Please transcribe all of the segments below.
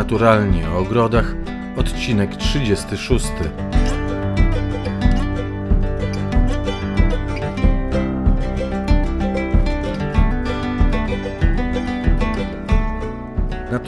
Naturalnie o ogrodach, odcinek 36.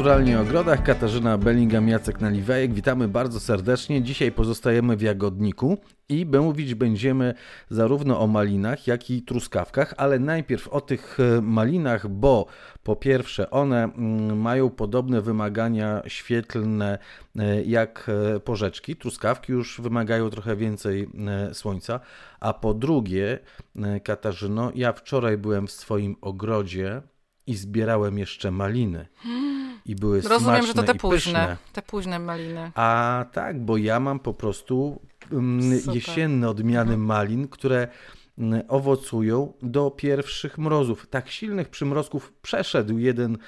Naturalnie o ogrodach, Katarzyna Bellingham, Jacek Naliwejek. Witamy bardzo serdecznie. Dzisiaj pozostajemy w Jagodniku i mówić będziemy zarówno o malinach, jak i truskawkach, ale najpierw o tych e, malinach, bo po pierwsze one mm, mają podobne wymagania świetlne e, jak e, porzeczki. Truskawki już wymagają trochę więcej słońca, a po drugie, Katarzyno, ja wczoraj byłem w swoim ogrodzie i zbierałem jeszcze maliny. I były Rozumiem, że to te późne, pyszne. te późne maliny. A tak, bo ja mam po prostu um, jesienne odmiany mhm. malin, które mm, owocują do pierwszych mrozów. Tak silnych przymrozków przeszedł jeden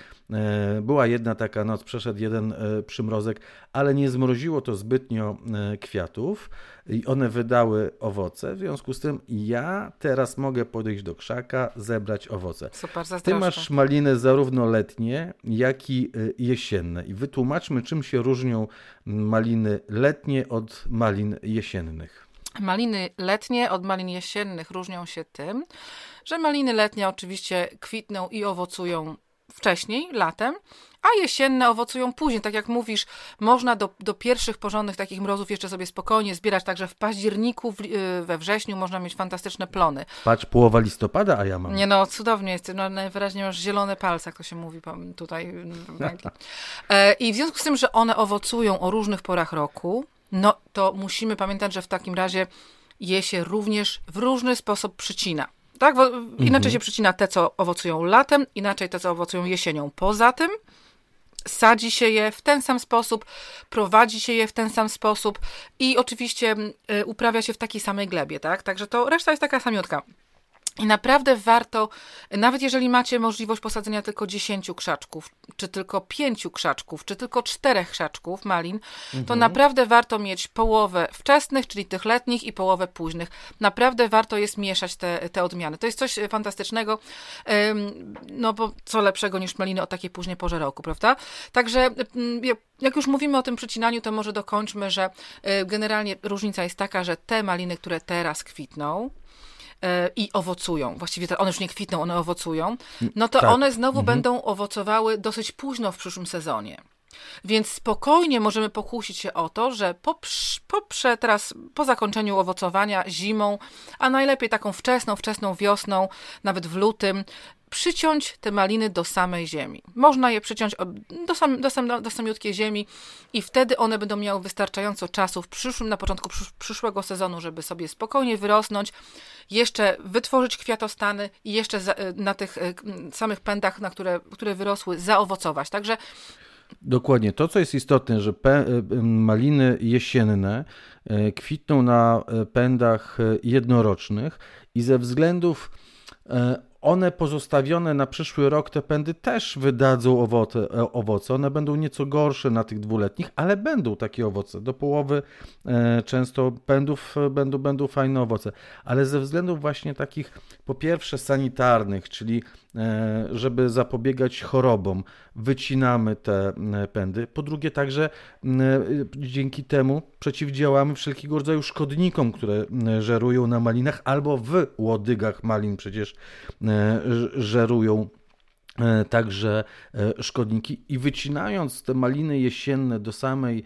była jedna taka noc, przeszedł jeden e, przymrozek, ale nie zmroziło to zbytnio e, kwiatów i one wydały owoce. W związku z tym ja teraz mogę podejść do krzaka, zebrać owoce. Super, Ty masz maliny zarówno letnie, jak i jesienne. I wytłumaczmy, czym się różnią maliny letnie od malin jesiennych. Maliny letnie od malin jesiennych różnią się tym, że maliny letnie oczywiście kwitną i owocują wcześniej, latem, a jesienne owocują później. Tak jak mówisz, można do, do pierwszych porządnych takich mrozów jeszcze sobie spokojnie zbierać, także w październiku, w, y, we wrześniu można mieć fantastyczne plony. Patrz, połowa listopada, a ja mam. Nie no, cudownie jest. No, najwyraźniej masz zielone palce, jak to się mówi tutaj. E, I w związku z tym, że one owocują o różnych porach roku, no to musimy pamiętać, że w takim razie je się również w różny sposób przycina. Tak? Inaczej mhm. się przycina te, co owocują latem, inaczej te, co owocują jesienią. Poza tym sadzi się je w ten sam sposób, prowadzi się je w ten sam sposób i oczywiście y, uprawia się w takiej samej glebie, tak? Także to reszta jest taka samiutka. I naprawdę warto, nawet jeżeli macie możliwość posadzenia tylko 10 krzaczków, czy tylko 5 krzaczków, czy tylko 4 krzaczków malin, mhm. to naprawdę warto mieć połowę wczesnych, czyli tych letnich i połowę późnych. Naprawdę warto jest mieszać te, te odmiany. To jest coś fantastycznego, no bo co lepszego niż maliny o takiej późnej porze roku, prawda? Także jak już mówimy o tym przecinaniu, to może dokończmy, że y, generalnie różnica jest taka, że te maliny, które teraz kwitną, E, i owocują, właściwie one już nie kwitną, one owocują, no to tak. one znowu mhm. będą owocowały dosyć późno w przyszłym sezonie. Więc spokojnie możemy pokusić się o to, że poprze, poprze teraz po zakończeniu owocowania zimą, a najlepiej taką wczesną, wczesną wiosną, nawet w lutym, przyciąć te maliny do samej ziemi. Można je przyciąć do, sam, do, sam, do samiutkiej ziemi i wtedy one będą miały wystarczająco czasu w przyszłym, na początku przyszłego sezonu, żeby sobie spokojnie wyrosnąć, jeszcze wytworzyć kwiatostany i jeszcze za, na tych e, samych pędach, na które, które wyrosły, zaowocować. Także Dokładnie. To, co jest istotne, że e, maliny jesienne e, kwitną na pędach jednorocznych i ze względów one pozostawione na przyszły rok, te pędy też wydadzą owoce, e, owoce. One będą nieco gorsze na tych dwuletnich, ale będą takie owoce. Do połowy e, często pędów e, będą, będą fajne owoce. Ale ze względów właśnie takich, po pierwsze sanitarnych, czyli żeby zapobiegać chorobom. Wycinamy te pędy. Po drugie, także dzięki temu przeciwdziałamy wszelkiego rodzaju szkodnikom, które żerują na malinach albo w łodygach malin przecież e, żerują e, także szkodniki i wycinając te maliny jesienne do samej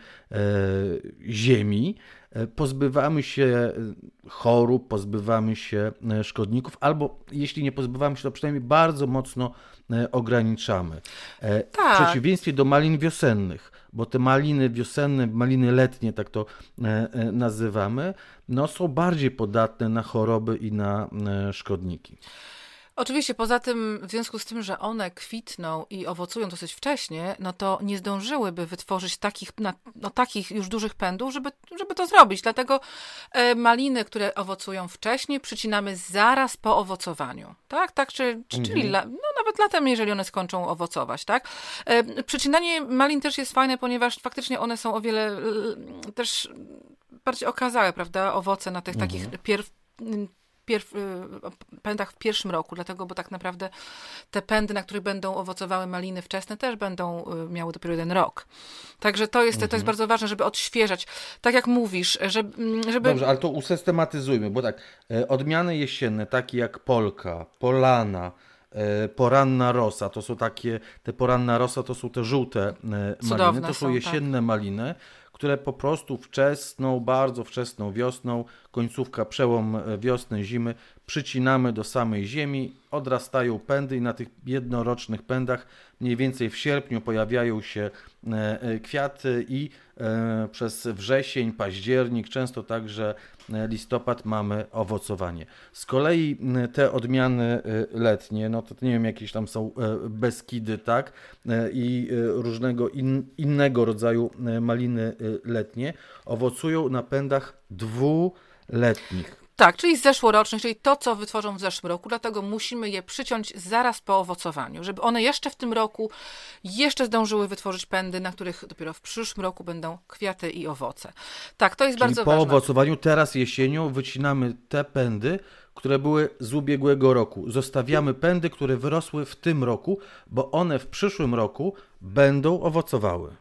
ziemi, E, pozbywamy się e, chorób, pozbywamy się e, szkodników, albo jeśli nie pozbywamy się, to przynajmniej bardzo mocno ograniczamy. Tak. W przeciwieństwie do malin wiosennych, bo te maliny wiosenne, maliny letnie, tak to nazywamy, no, są bardziej podatne na choroby i na szkodniki. Oczywiście, poza tym, w związku z tym, że one kwitną i owocują dosyć wcześnie, no to nie zdążyłyby wytworzyć takich, no, takich już dużych pędów, żeby, żeby to zrobić. Dlatego e, maliny, które owocują wcześniej, przycinamy zaraz po owocowaniu. Tak, tak, czy, czy, mhm. czyli la, no, nawet latem, jeżeli one skończą owocować, tak. E, przycinanie malin też jest fajne, ponieważ faktycznie one są o wiele też bardziej okazałe, prawda, owoce na tych mhm. takich pierw pędach w pierwszym roku, dlatego, bo tak naprawdę te pędy, na których będą owocowały maliny wczesne, też będą miały dopiero jeden rok. Także to jest, mhm. to jest mhm. bardzo ważne, żeby odświeżać. Tak jak mówisz, żeby, żeby... Dobrze, ale to usystematyzujmy, bo tak, odmiany jesienne, takie jak Polka, Polana, E, poranna rosa, to są takie, te poranna rosa to są te żółte e, Cudowne maliny, to są, są jesienne tak. maliny, które po prostu wczesną, bardzo wczesną wiosną, końcówka, przełom e, wiosny, zimy, przycinamy do samej ziemi, odrastają pędy i na tych jednorocznych pędach mniej więcej w sierpniu pojawiają się kwiaty i przez wrzesień, październik, często także listopad mamy owocowanie. Z kolei te odmiany letnie, no to nie wiem, jakieś tam są e, beskidy, tak, e, i e, różnego in, innego rodzaju maliny letnie, owocują na pędach dwuletnich. Tak, czyli zeszłorocznych, czyli to, co wytworzą w zeszłym roku, dlatego musimy je przyciąć zaraz po owocowaniu, żeby one jeszcze w tym roku jeszcze zdążyły wytworzyć pędy, na których dopiero w przyszłym roku będą kwiaty i owoce. Tak, to jest czyli bardzo po ważne. po owocowaniu teraz jesienią wycinamy te pędy, które były z ubiegłego roku. Zostawiamy pędy, które wyrosły w tym roku, bo one w przyszłym roku będą owocowały.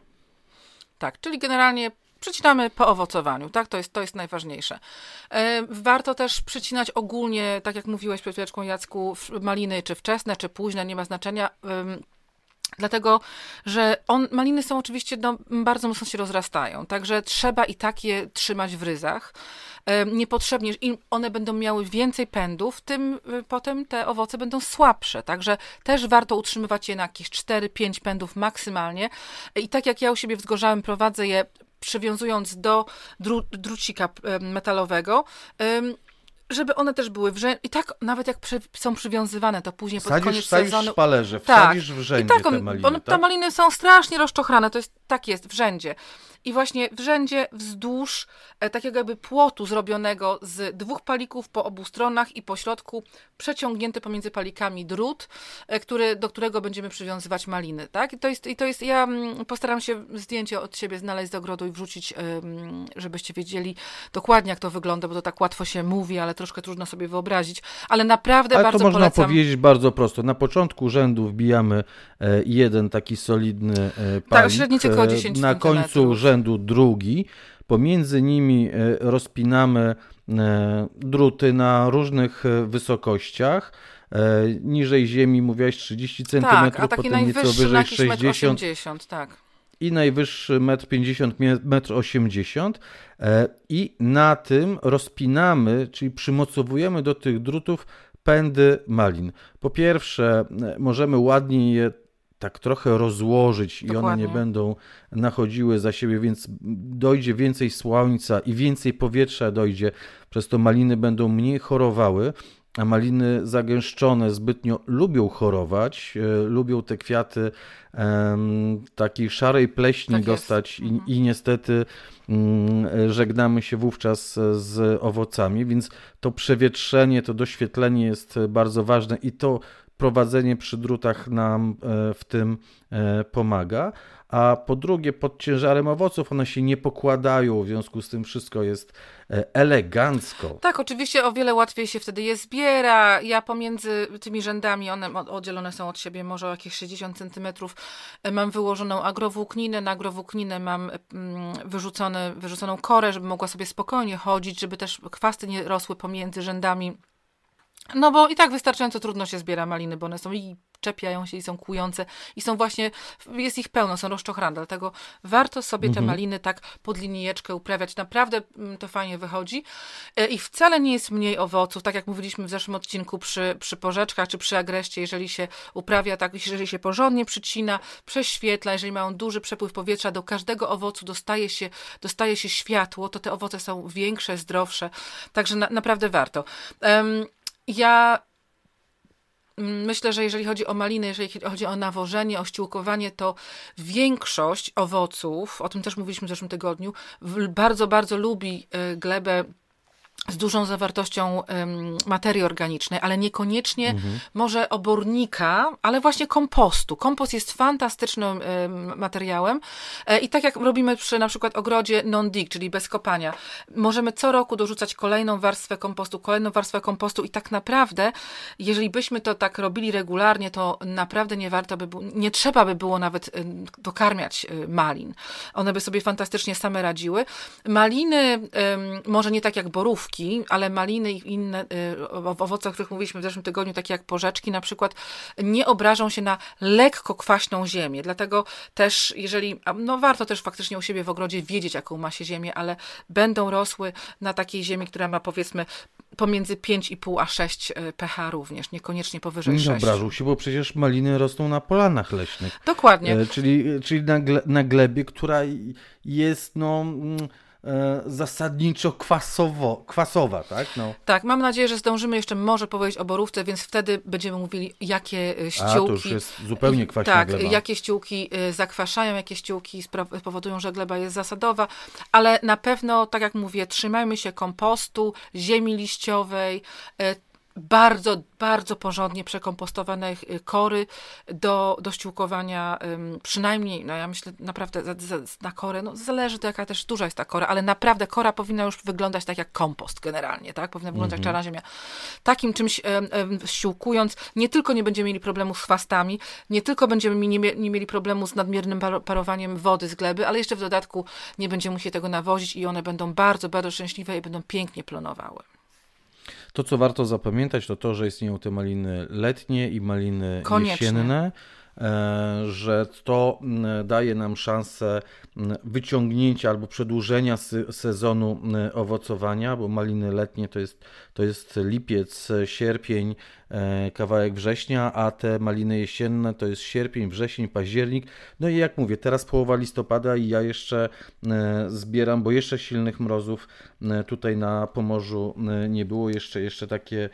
Tak, czyli generalnie Przycinamy po owocowaniu, tak? To jest, to jest najważniejsze. E, warto też przycinać ogólnie, tak jak mówiłeś przed chwileczką Jacku, maliny czy wczesne, czy późne, nie ma znaczenia. Dlatego, że on, maliny są oczywiście no, bardzo mocno się rozrastają, także trzeba i tak je trzymać w ryzach. Niepotrzebnie, im one będą miały więcej pędów, tym y, potem te owoce będą słabsze. Także też warto utrzymywać je na jakieś 4-5 pędów maksymalnie. I tak jak ja u siebie w Zgorzałem prowadzę je przywiązując do dru, drucika metalowego, żeby one też były w rzędzie. I tak nawet jak przy, są przywiązywane, to później pod sadzisz, koniec sadzisz sezonu... szpalerze, wsadzisz tak. w rzędzie I tak te maliny, tak? Te maliny są strasznie rozczochrane, to jest, tak jest, w rzędzie i właśnie w rzędzie wzdłuż e, takiego jakby płotu zrobionego z dwóch palików po obu stronach i po środku przeciągnięty pomiędzy palikami drut, e, który, do którego będziemy przywiązywać maliny, tak? I to jest, i to jest ja mm, postaram się zdjęcie od siebie znaleźć z ogrodu i wrzucić, żebyście wiedzieli dokładnie, jak to wygląda, bo to tak łatwo się mówi, ale troszkę trudno sobie wyobrazić, ale naprawdę ale bardzo to można polecam. powiedzieć bardzo prosto. Na początku rzędu wbijamy e, jeden taki solidny palik. Tak, średnicy 10 Na końcu rzędu rzędu drugi. Pomiędzy nimi e, rozpinamy e, druty na różnych e, wysokościach. Niżej ziemi mówiłaś 30 cm, tak, a taki potem nieco wyżej 60 80, tak. I najwyższy 1,50 m, 1,80 m. I na tym rozpinamy, czyli przymocowujemy do tych drutów pędy malin. Po pierwsze, możemy ładnie je tak trochę rozłożyć Dokładnie. i one nie będą nachodziły za siebie, więc dojdzie więcej słońca i więcej powietrza dojdzie, przez to maliny będą mniej chorowały, a maliny zagęszczone zbytnio lubią chorować, e, lubią te kwiaty e, takiej szarej pleśni tak dostać i, mhm. i, niestety mm, żegnamy się wówczas z owocami, więc to przewietrzenie, to doświetlenie jest bardzo ważne i to prowadzenie przy drutach nam e, w tym e, pomaga. A po drugie, pod ciężarem owoców one się nie pokładają, w związku z tym wszystko jest e, elegancko. Tak, oczywiście o wiele łatwiej się wtedy je zbiera. Ja pomiędzy tymi rzędami, one oddzielone są od siebie może jakieś 60 centymetrów, mam wyłożoną agrowłókninę. Na agrowłókninę mam mm, wyrzucone, wyrzuconą korę, żeby mogła sobie spokojnie chodzić, żeby też chwasty nie rosły pomiędzy rzędami no bo i tak wystarczająco trudno się zbiera maliny, bo one są i czepiają się i są kłujące i są właśnie, jest ich pełno, są rozczochrane, dlatego warto sobie mhm. te maliny tak pod linijeczkę uprawiać. Naprawdę mm, to fajnie wychodzi e, i wcale nie jest mniej owoców, tak jak mówiliśmy w zeszłym odcinku przy, przy porzeczkach czy przy agreście, jeżeli się uprawia tak, jeżeli się porządnie przycina, prześwietla, jeżeli mają duży przepływ powietrza, do każdego owocu dostaje się, dostaje się światło, to te owoce są większe, zdrowsze, także na, naprawdę warto. Um, ja myślę, że jeżeli chodzi o maliny, jeżeli chodzi o nawożenie, o ściółkowanie, to większość owoców, o tym też mówiliśmy w zeszłym tygodniu, bardzo, bardzo lubi y, glebę z dużą zawartością materii organicznej, ale niekoniecznie mhm. może obornika, ale właśnie kompostu. Kompost jest fantastycznym materiałem e, i tak jak robimy przy na przykład ogrodzie non-dig, czyli bez kopania, możemy co roku dorzucać kolejną warstwę kompostu, kolejną warstwę kompostu i tak naprawdę, jeżeli byśmy to tak robili regularnie, to naprawdę nie warto by było, nie trzeba by było nawet dokarmiać e, malin. One by sobie fantastycznie same radziły. Maliny, może nie tak jak borówki, ale maliny i inne y, owoce, o których mówiliśmy w zeszłym tygodniu, takie jak porzeczki na przykład, nie obrażą się na lekko kwaśną ziemię. Dlatego też, jeżeli, no warto też faktycznie u siebie w ogrodzie wiedzieć, jaką ma się ziemię, ale będą rosły na takiej ziemi, która ma powiedzmy pomiędzy 5,5 a 6 y, pH również, niekoniecznie powyżej nie 6. Nie obrażą się, bo przecież maliny rosną na polanach leśnych. Dokładnie. E, czyli, czyli na, na glebie, która jest no mm, zasadniczo kwasowo, kwasowa, tak? No. Tak, mam nadzieję, że zdążymy jeszcze może powiedzieć o borówce, więc wtedy będziemy mówili, jakie ściółki... A, to już jest zupełnie kwaśna Tak, gleba. jakie ściółki e, zakwaszają, jakie ściółki powodują, że gleba jest zasadowa, ale na pewno, tak jak mówię, trzymajmy się kompostu, ziemi liściowej, e, bardzo, bardzo porządnie przekompostowane y, kory do, do ściółkowania, przynajmniej, no ja myślę naprawdę na korę, no zależy to jaka też duża jest ta kora, ale naprawdę kora powinna już wyglądać tak jak kompost generalnie, tak? Powinna wyglądać jak czarna ziemia. Takim czymś ściółkując, nie tylko nie będziemy mieli problemu z chwastami, nie tylko będziemy nie, nie mieli problemu z nadmiernym parowaniem wody z gleby, ale jeszcze w dodatku nie będziemy musieli tego nawozić i one będą bardzo, bardzo szczęśliwe i będą pięknie plonowały. To, co warto zapamiętać, to to, że istnieją te maliny letnie i maliny Koniecznie. jesienne, e, że to daje nam szansę wyciągnięcia albo przedłużenia sezonu owocowania, bo maliny letnie to jest, to jest lipiec, sierpień, kawałek września, a te maliny jesienne to jest sierpień, wrzesień, październik. No i jak mówię, teraz połowa listopada i ja jeszcze e, zbieram, bo jeszcze silnych mrozów e, tutaj na Pomorzu nie było. Jeszcze, jeszcze takie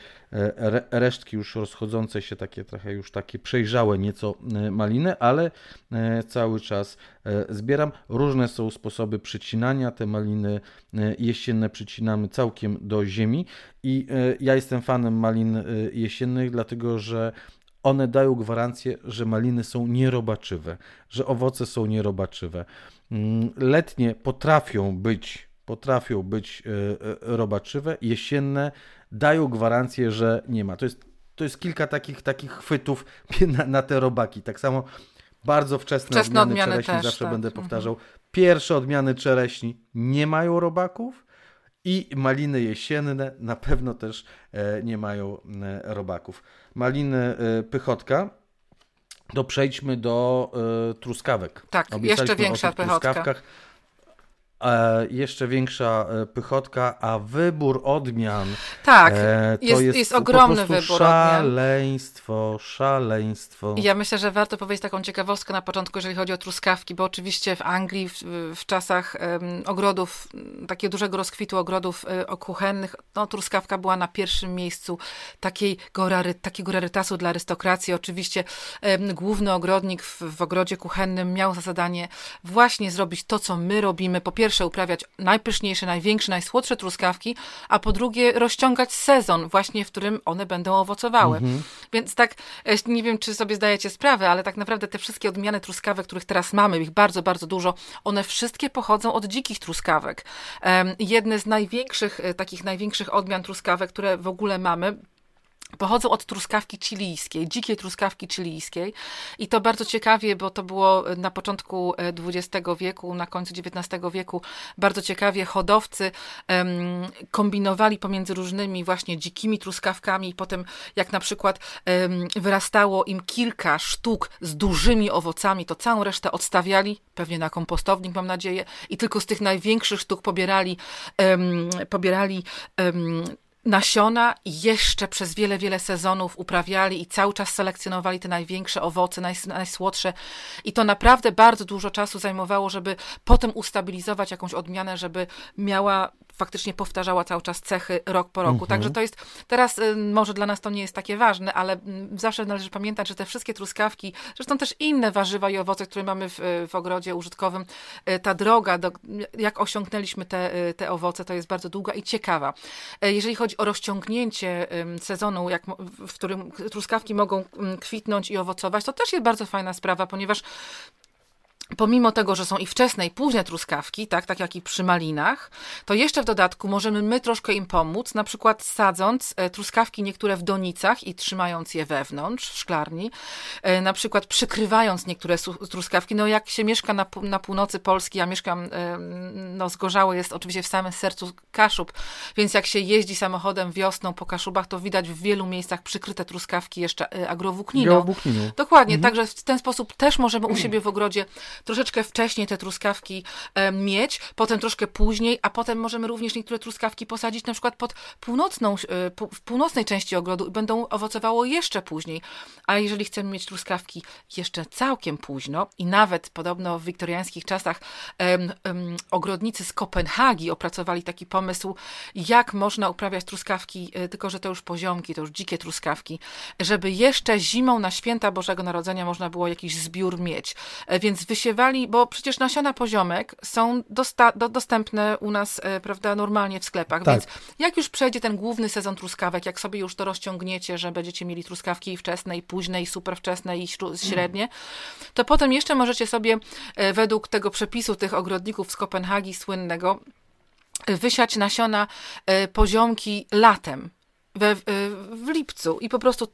resztki już rozchodzące się, takie trochę już takie przejrzałe nieco maliny, ale cały czas zbieram. Różne są sposoby przycinania. Te maliny jesienne przycinamy całkiem do ziemi i ja jestem fanem malin jesiennych dlatego że one dają gwarancję, że maliny są nierobaczywe, że owoce są nierobaczywe. Mm, letnie potrafią być, potrafią być e, e, robaczywe, jesienne dają gwarancję, że nie ma. To jest, to jest kilka takich, takich chwytów na, na te robaki. Tak samo bardzo wczesne, wczesne odmiany, odmiany czereśni, też, zawsze tak. będę powtarzał. Mhm. Pierwsze odmiany czereśni nie mają robaków, i maliny jesienne na pewno też e, nie mają e, robaków. Maliny e, pychotka, to przejdźmy do truskawek. Tak, jeszcze większa pychotka e, jeszcze większa e, pychotka, a wybór odmian. Tak, e, to jest, jest, jest ogromny wybór szaleństwo, odmian. szaleństwo. Ja myślę, że warto powiedzieć taką ciekawostkę na początku, jeżeli chodzi o truskawki, bo oczywiście w Anglii w, w czasach um, ogrodów, takiego dużego rozkwitu ogrodów um, kuchennych, no, truskawka była na pierwszym miejscu takiej rary, takiego rarytasu dla arystokracji. Oczywiście um, główny ogrodnik w, w ogrodzie kuchennym miał za zadanie właśnie zrobić to, co my robimy. Po pierwsze pierwsze uprawiać najpyszniejsze, największe, najsłodsze truskawki, a po drugie rozciągać sezon właśnie, w którym one będą owocowały. Mhm. Więc tak, e, nie wiem, czy sobie zdajecie sprawę, ale tak naprawdę te wszystkie odmiany truskawek, których teraz mamy, ich bardzo, bardzo dużo, one wszystkie pochodzą od dzikich truskawek. Jedne z największych, e, takich największych odmian truskawek, które w ogóle mamy, pochodzą od truskawki chilijskiej, dzikiej truskawki chilijskiej. I to bardzo ciekawie, bo to było na początku XX e, wieku, na końcu XIX wieku, bardzo ciekawie hodowcy um, kombinowali pomiędzy różnymi właśnie dzikimi truskawkami. I potem jak na przykład um, wyrastało im kilka sztuk z dużymi owocami, to całą resztę odstawiali, pewnie na kompostownik mam nadzieję, i tylko z tych największych sztuk pobierali, um, pobierali nasiona jeszcze przez wiele, wiele sezonów uprawiali i cały czas selekcjonowali te największe owoce, naj, najsłodsze. I to naprawdę bardzo dużo czasu zajmowało, żeby potem ustabilizować jakąś odmianę, żeby miała faktycznie powtarzała cały czas cechy rok po roku. Mhm. Także to jest, teraz y, może dla nas to nie jest takie ważne, ale mm, zawsze należy pamiętać, że te wszystkie truskawki, zresztą też inne warzywa i owoce, które mamy w, w ogrodzie użytkowym, y, ta droga, do, jak osiągnęliśmy te, y, te owoce, to jest bardzo długa i ciekawa. Jeżeli chodzi o rozciągnięcie sezonu, jak, w którym truskawki mogą mm, kwitnąć i owocować, to też jest bardzo fajna sprawa, ponieważ pomimo tego, że są i wczesne, i późne truskawki, tak, tak jak i przy malinach, to jeszcze w dodatku możemy my troszkę im pomóc, na przykład sadząc e, truskawki niektóre w donicach i trzymając je wewnątrz, w szklarni, e, na przykład przykrywając niektóre truskawki. No jak się mieszka na, na północy Polski, ja mieszkam, e, no Zgorzało jest oczywiście w samym sercu Kaszub, więc jak się jeździ samochodem wiosną po Kaszubach, to widać w wielu miejscach przykryte truskawki jeszcze agrowłókniną. Dokładnie, mhm. także w ten sposób też możemy u siebie w ogrodzie troszeczkę wcześniej te truskawki mieć, potem troszkę później, a potem możemy również niektóre truskawki posadzić na przykład pod północną, e, w północnej części ogrodu i będą owocowało jeszcze później. A jeżeli chcemy mieć truskawki jeszcze całkiem późno i nawet podobno w wiktoriańskich czasach ogrodnicy z Kopenhagi opracowali taki pomysł, jak można uprawiać truskawki, e, tylko że to już poziomki, to już dzikie truskawki, żeby jeszcze zimą na święta Bożego Narodzenia można było jakiś zbiór mieć. E, więc wysiew wysiewali, bo przecież nasiona poziomek są dosta- do, dostępne u nas, e, prawda, normalnie w sklepach, tak. więc jak już przejdzie ten główny sezon truskawek, jak sobie już to rozciągniecie, że będziecie mieli truskawki i wczesne, i późne, i super wczesne, i średnie, to potem jeszcze możecie sobie e, według tego przepisu tych ogrodników z Kopenhagi słynnego wysiać nasiona e, poziomki latem, we, w lipcu i po prostu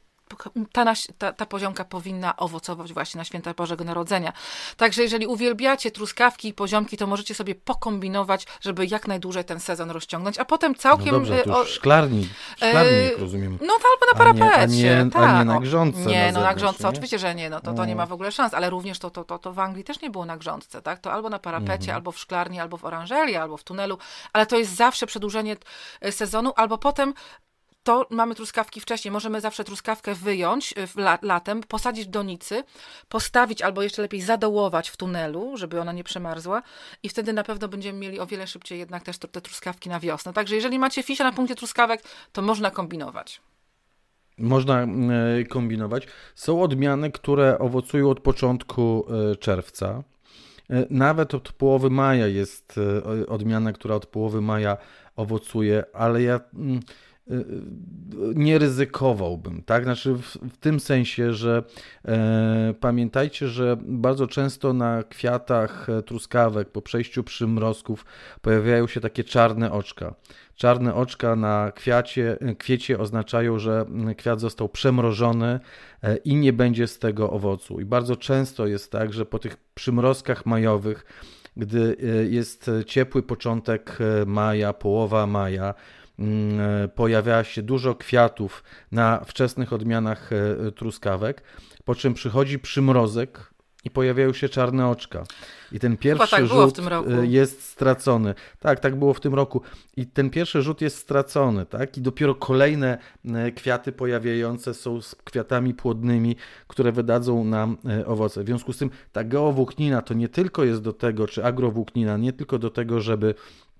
ta, ta, ta poziomka powinna owocować właśnie na święta Bożego Narodzenia. Także jeżeli uwielbiacie truskawki i poziomki, to możecie sobie pokombinować, żeby jak najdłużej ten sezon rozciągnąć, a potem całkiem... No dobrze, to już szklarni, szklarnik, rozumiem. No to albo na parapecie. A nie, a nie, tak. a nie na grządce. Nie, na no na grządce, oczywiście, że nie, no to, to nie ma w ogóle szans, ale również to, to, to, to w Anglii też nie było na grządce, tak? To albo na parapecie, mhm. albo w szklarni, albo w oranżerii, albo w tunelu, ale to jest zawsze przedłużenie e, sezonu, albo potem to mamy truskawki wcześniej. Możemy zawsze truskawkę wyjąć y, latem, posadzić w donicy, postawić albo jeszcze lepiej zadołować w tunelu, żeby ona nie przemarzła i wtedy na pewno będziemy mieli o wiele szybciej jednak też te truskawki na wiosnę. Także jeżeli macie fisia na punkcie truskawek, to można kombinować. Można e, kombinować. Są odmiany, które owocują od początku e, czerwca. E, nawet od połowy maja jest odmiana, która od połowy maja owocuje, ale ja nie ryzykowałbym, tak? Znaczy w, w tym sensie, że e, pamiętajcie, że bardzo często na kwiatach e, truskawek po przejściu przymrozków pojawiają się takie czarne oczka. Czarne oczka na kwiacie, kwiecie oznaczają, że kwiat został przemrożony e, i nie będzie z tego owocu. I bardzo często jest tak, że po tych przymrozkach majowych, gdy jest ciepły początek maja, połowa maja, e, pojawia się dużo kwiatów na wczesnych odmianach e, truskawek, po czym przychodzi przymrozek i pojawiają się czarne oczka. I ten pierwszy tak rzut e, jest stracony. Tak, tak było w tym roku. I ten pierwszy rzut jest stracony, tak? I dopiero kolejne kwiaty pojawiające są z kwiatami płodnymi, które wydadzą nam owoce. W związku z tym ta geowłóknina to nie tylko jest do tego, czy agrowłóknina, nie tylko do tego, żeby E,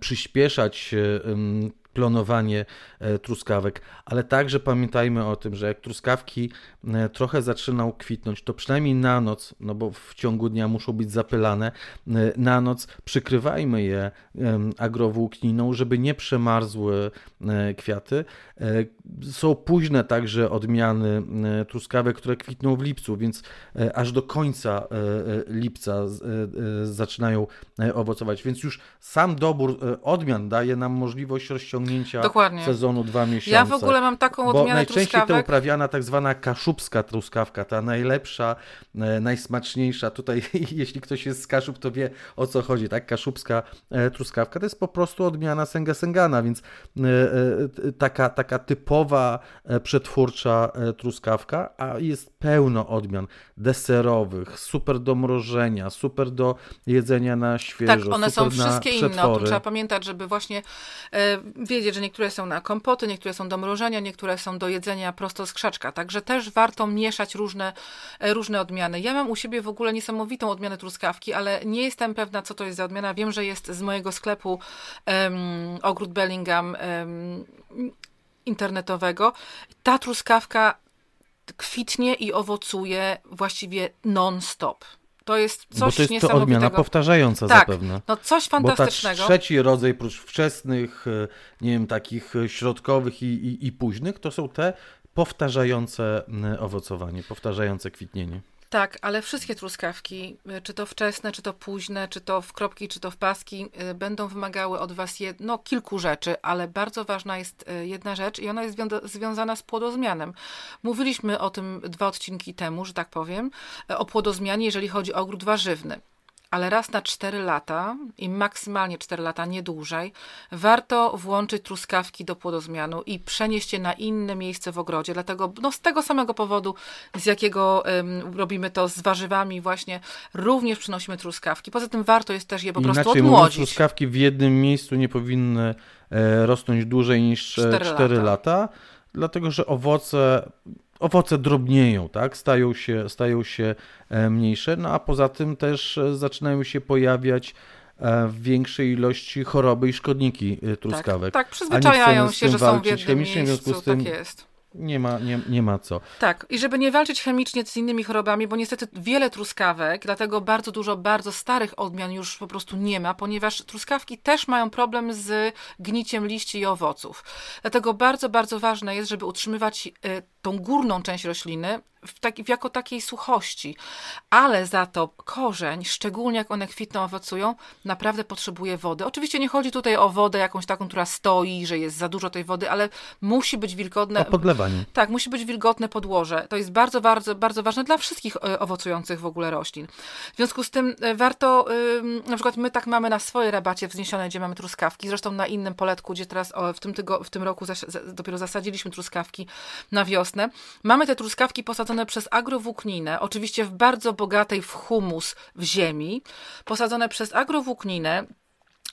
przyspieszać e, plonowanie e, truskawek, ale także pamiętajmy o tym, że jak truskawki trochę zaczynają kwitnąć, to przynajmniej na noc, no bo w ciągu dnia muszą być zapylane, na noc przykrywajmy je agrowłókniną, żeby nie przemarzły kwiaty. Są późne także odmiany truskawek, które kwitną w lipcu, więc aż do końca lipca zaczynają owocować, więc już sam dobór e, odmian daje nam możliwość rozciągnięcia Dokładnie. sezonu dwa miesiące. Ja w ogóle mam taką odmianę Bo najczęściej truskawek. to uprawiana tak zwana kaszubska truskawka, ta najlepsza, e, najsmaczniejsza. Tutaj jeśli ktoś jest z Kaszub, to wie o co chodzi, tak? Kaszubska e, truskawka to jest po prostu odmiana Senga Sengana, więc taka, taka typowa przetwórcza truskawka, a jest pełno odmian deserowych, super do mrożenia, super do jedzenia na świeżo. Tak, one są wszystkie inne. O tym trzeba pamiętać, żeby właśnie e, wiedzieć, że niektóre są na kompoty, niektóre są do mrożenia, niektóre są do jedzenia prosto z krzaczka. Także też warto mieszać różne, e, różne odmiany. Ja mam u siebie w ogóle niesamowitą odmianę truskawki, ale nie jestem pewna, co to jest za odmiana. Wiem, że jest z mojego sklepu um, Ogród Bellingham um, internetowego. Ta truskawka kwitnie i owocuje właściwie non-stop. To jest coś Bo to jest to odmiana powtarzająca tak, zapewne. No coś fantastycznego. Bo trzeci rodzaj, prócz wczesnych, e, nie wiem, takich e, środkowych i, i, i późnych, to są te powtarzające owocowanie, powtarzające kwitnienie. Tak, ale wszystkie truskawki, y, czy to wczesne, czy to późne, czy to w kropki, czy to w paski, y, będą wymagały od Was jedno, kilku rzeczy, ale bardzo ważna jest y, jedna rzecz i ona jest związana z płodozmianem. Mówiliśmy o tym dwa odcinki temu, że tak powiem, o płodozmianie, jeżeli chodzi o ogród warzywny ale raz na 4 lata i maksymalnie 4 lata, nie dłużej, warto włączyć truskawki do płodozmianu i przenieść je na inne miejsce w ogrodzie. Dlatego no, z tego samego powodu, z jakiego um, robimy to z warzywami właśnie, również przynosimy truskawki. Poza tym warto jest też je po Inaczej prostu odmłodzić. Mówiąc, truskawki w jednym miejscu nie powinny e, rosnąć dłużej niż 4, 4 lata. lata, dlatego że owoce owoce drobnieją, tak? stają, się, stają się e, mniejsze, no a poza tym też e, zaczynają się pojawiać e, w większej ilości choroby i szkodniki truskawek. Tak, tak przyzwyczajają się, że są w jednym miejscu, w związku z tym, tak jest. Nie ma, nie, nie ma co. Tak, i żeby nie walczyć chemicznie z innymi chorobami, bo niestety wiele truskawek, dlatego bardzo dużo bardzo starych odmian już po prostu nie ma, ponieważ truskawki też mają problem z gniciem liści i owoców. Dlatego bardzo, bardzo ważne jest, żeby utrzymywać tą górną część rośliny w taki, jako takiej suchości, ale za to korzeń, szczególnie jak one kwitną, owocują, naprawdę potrzebuje wody. Oczywiście nie chodzi tutaj o wodę jakąś taką, która stoi, że jest za dużo tej wody, ale musi być wilgotne. O podlewanie. Tak, musi być wilgotne podłoże. To jest bardzo, bardzo, bardzo ważne dla wszystkich e, owocujących w ogóle roślin. W związku z tym e, warto, na przykład my tak mamy na swojej rabacie wzniesionej, gdzie mamy truskawki, zresztą na innym poletku, gdzie teraz w tym, tygo, w tym roku dopiero zasadziliśmy truskawki na wiosnę. Mamy te truskawki posadzone przez agrowłókninę, oczywiście w bardzo bogatej w humus w ziemi, posadzone przez agrowłókninę,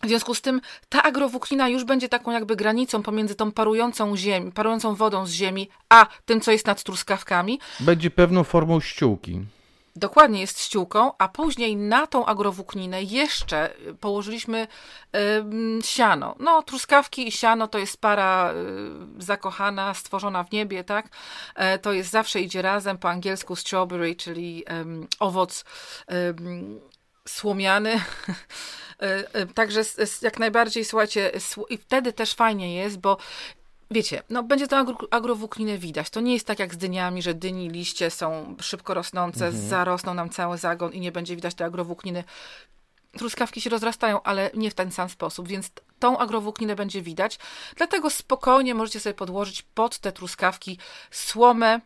w związku z tym ta agrowłóknina już będzie taką jakby granicą pomiędzy tą parującą, ziemi, parującą wodą z ziemi, a tym, co jest nad truskawkami. Będzie pewną formą ściółki. Dokładnie jest ściółką, a później na tą agrowłókninę jeszcze położyliśmy y, siano. No, truskawki i siano to jest para y, zakochana, stworzona w niebie, tak? E, to jest zawsze idzie razem, po angielsku strawberry, czyli owoc słomiany. E, także jak najbardziej, słuchajcie, i wtedy też fajnie jest, bo wiecie, no będzie to agro, agrowłókninę widać. To nie jest tak jak z dyniami, że dyni liście są szybko rosnące, mhm. zarosną nam cały zagon i nie będzie widać tej agrowłókniny. Truskawki się rozrastają, ale nie w ten sam sposób, więc tą agrowłókninę będzie widać. Dlatego spokojnie możecie sobie podłożyć pod te truskawki słomę,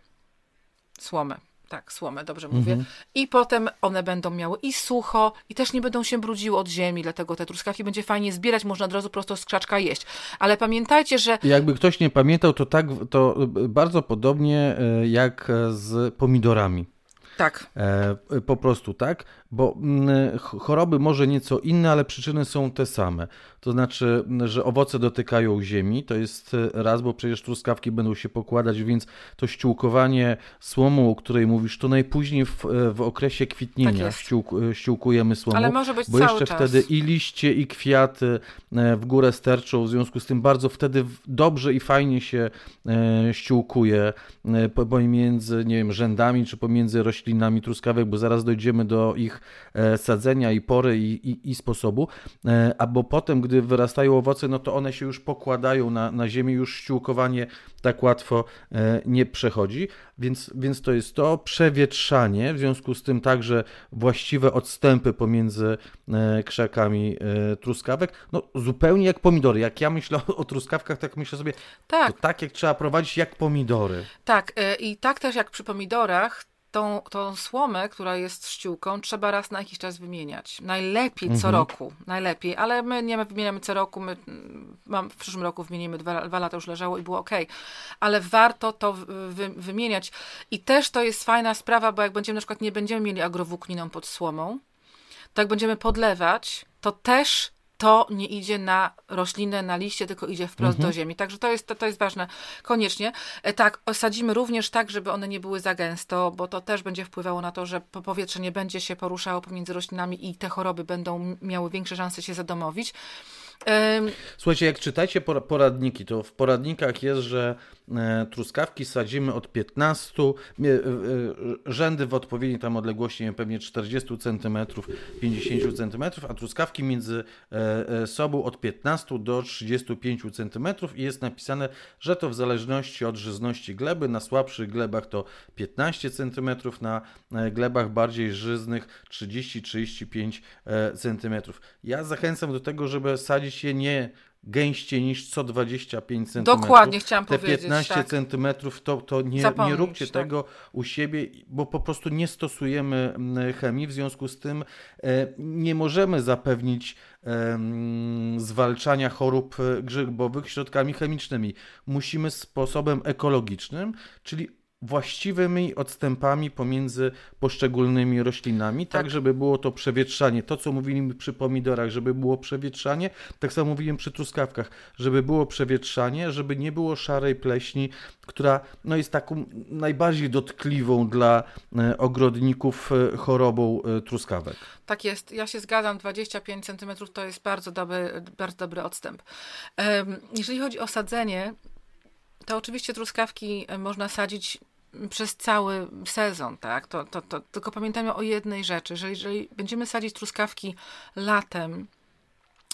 słomę, tak, słomę, dobrze mówię. Mhm. I potem one będą miały i sucho, i też nie będą się brudziły od ziemi, dlatego te truskawki będzie fajnie zbierać, można od razu prosto z krzaczka jeść. Ale pamiętajcie, że... Jakby ktoś nie pamiętał, to tak, to bardzo podobnie e, jak z pomidorami. Tak. E, po prostu tak, bo mm, choroby może nieco inne, ale przyczyny są te same. To znaczy, że owoce dotykają ziemi, to jest e, raz, bo przecież truskawki będą się pokładać, więc to ściółkowanie słomą, o której mówisz, to najpóźniej w, w okresie kwitnienia tak ściółk, ściółkujemy słomą. Ale może być bo cały jeszcze czas. wtedy i liście, i kwiaty e, w górę sterczą, w związku z tym bardzo wtedy dobrze i fajnie się e, ściółkuje pomiędzy, nie wiem, rzędami, czy pomiędzy roślinami truskawek, bo zaraz dojdziemy do ich sadzenia i pory i, i, i sposobu, albo potem, gdy gdy wyrastają owoce, no to one się już pokładają na, na ziemi, już ściółkowanie tak łatwo e, nie przechodzi, więc, więc to jest to przewietrzanie, w związku z tym także właściwe odstępy pomiędzy e, krzakami e, truskawek, no zupełnie jak pomidory. Jak ja myślę o, truskawkach, tak myślę sobie, tak. tak jak trzeba prowadzić jak pomidory. Tak, i tak też jak przy pomidorach, tą, tą słomę, która jest ściółką, trzeba raz na jakiś czas wymieniać. Najlepiej co mhm. roku, najlepiej, ale my nie wymieniamy co roku, my mam, w przyszłym roku wymienimy, dwa, dwa lata już leżało i było ok, ale warto to wy, wymieniać. I też to jest fajna sprawa, bo jak będziemy na przykład nie będziemy mieli agrowłókniną pod słomą, to jak będziemy podlewać, to też to nie idzie na roślinę, na liście, tylko idzie wprost Mhm. do ziemi. Także to jest, to, to jest ważne. Koniecznie. E, Tak, osadzimy również tak, żeby one nie były za gęsto, bo to też będzie wpływało na to, że po- powietrze nie będzie się poruszało pomiędzy roślinami i te choroby będą miały większe szanse się zadomowić. Słuchajcie, jak czytacie pora- poradniki, to w poradnikach jest, że e, truskawki sadzimy od 15, e, e, rzędy w odpowiedniej tam odległości, wiem, pewnie 40 cm, 50 cm, a truskawki między sobą od 15 do 35 cm i jest napisane, że to w zależności od żyzności gleby, na słabszych glebach to 15 cm, na glebach bardziej żyznych 30-35 cm. Ja zachęcam do tego, żeby sadzić je nie gęściej niż co 25 cm. Dokładnie chciałam Te powiedzieć, 15 tak. cm to, to nie, nie róbcie tak. tego u siebie, bo po prostu nie stosujemy mm, chemii, w związku z tym e, nie możemy zapewnić zwalczania chorób e, grzybowych środkami chemicznymi. Musimy sposobem ekologicznym, czyli właściwymi odstępami pomiędzy poszczególnymi roślinami, tak, Tak. żeby było to przewietrzanie. To, co mówiliśmy przy pomidorach, żeby było przewietrzanie, tak samo mówiłem przy truskawkach, żeby było przewietrzanie, żeby nie było szarej pleśni, która no, jest taką najbardziej dotkliwą dla e, ogrodników e, chorobą e, truskawek. Tak jest, ja się zgadzam, 25 cm to jest bardzo dobry, bardzo dobry odstęp. Jeżeli chodzi o sadzenie, to oczywiście truskawki można sadzić przez cały sezon, tak? To, to, to, tylko pamiętajmy o jednej rzeczy, że jeżeli będziemy sadzić truskawki latem,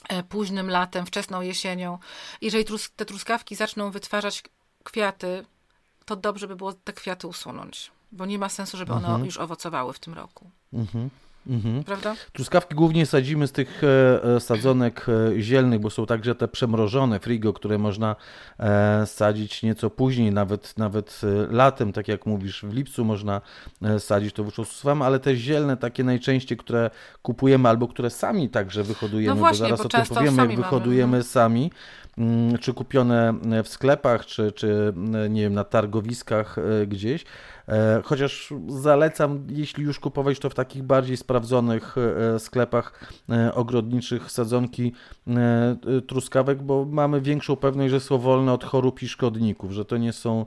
e, późnym latem, wczesną jesienią, jeżeli trus te truskawki zaczną wytwarzać kwiaty, to dobrze by było te kwiaty usunąć, bo nie ma sensu, żeby one już owocowały w tym roku. Mhm. Mhm. Prawda? Truskawki głównie sadzimy z tych e, e, sadzonek e, zielnych, bo są także te przemrożone frigo, które można sadzić nieco później, nawet, nawet latem, tak jak mówisz, w lipcu można sadzić, to wyszło suwam, ale te zielne, takie najczęściej, które kupujemy albo które sami także wyhodujemy, No właśnie, bo zaraz bo o tym powiemy, jak mamy, wyhodujemy sami, czy kupione w sklepach, czy, czy mm, nie wiem, na targowiskach e, gdzieś. E, Chociaż zalecam, jeśli już kupować, to w takich bardziej sprawdzonych e, sklepach e, ogrodniczych sadzonki e, e, truskawek, bo mamy większą pewność, że są wolne od chorób i szkodników, że to nie są,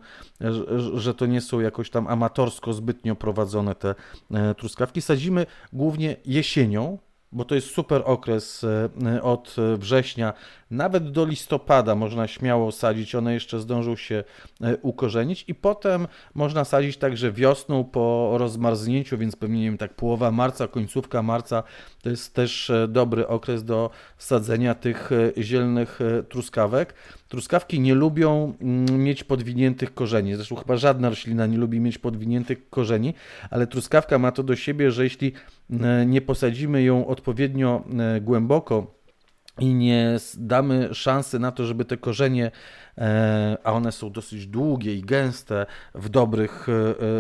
że- to nie są jakoś tam amatorsko zbytnio prowadzone te e, truskawki. Sadzimy głównie jesienią, bo to jest super okres e, od września, nawet do listopada można śmiało sadzić, one jeszcze zdążą się e, ukorzenić i potem można sadzić także wiosną po rozmarznięciu, więc pewnie nie wiem, tak połowa marca, końcówka marca to jest też e, dobry okres do sadzenia tych e, zielnych e, truskawek. Truskawki nie lubią mm, mieć podwiniętych korzeni, zresztą chyba żadna roślina nie lubi mieć podwiniętych korzeni, ale truskawka ma to do siebie, że jeśli e, nie posadzimy ją odpowiednio e, głęboko, i nie damy szansy na to, żeby te korzenie, e, a one są dosyć długie i gęste w dobrych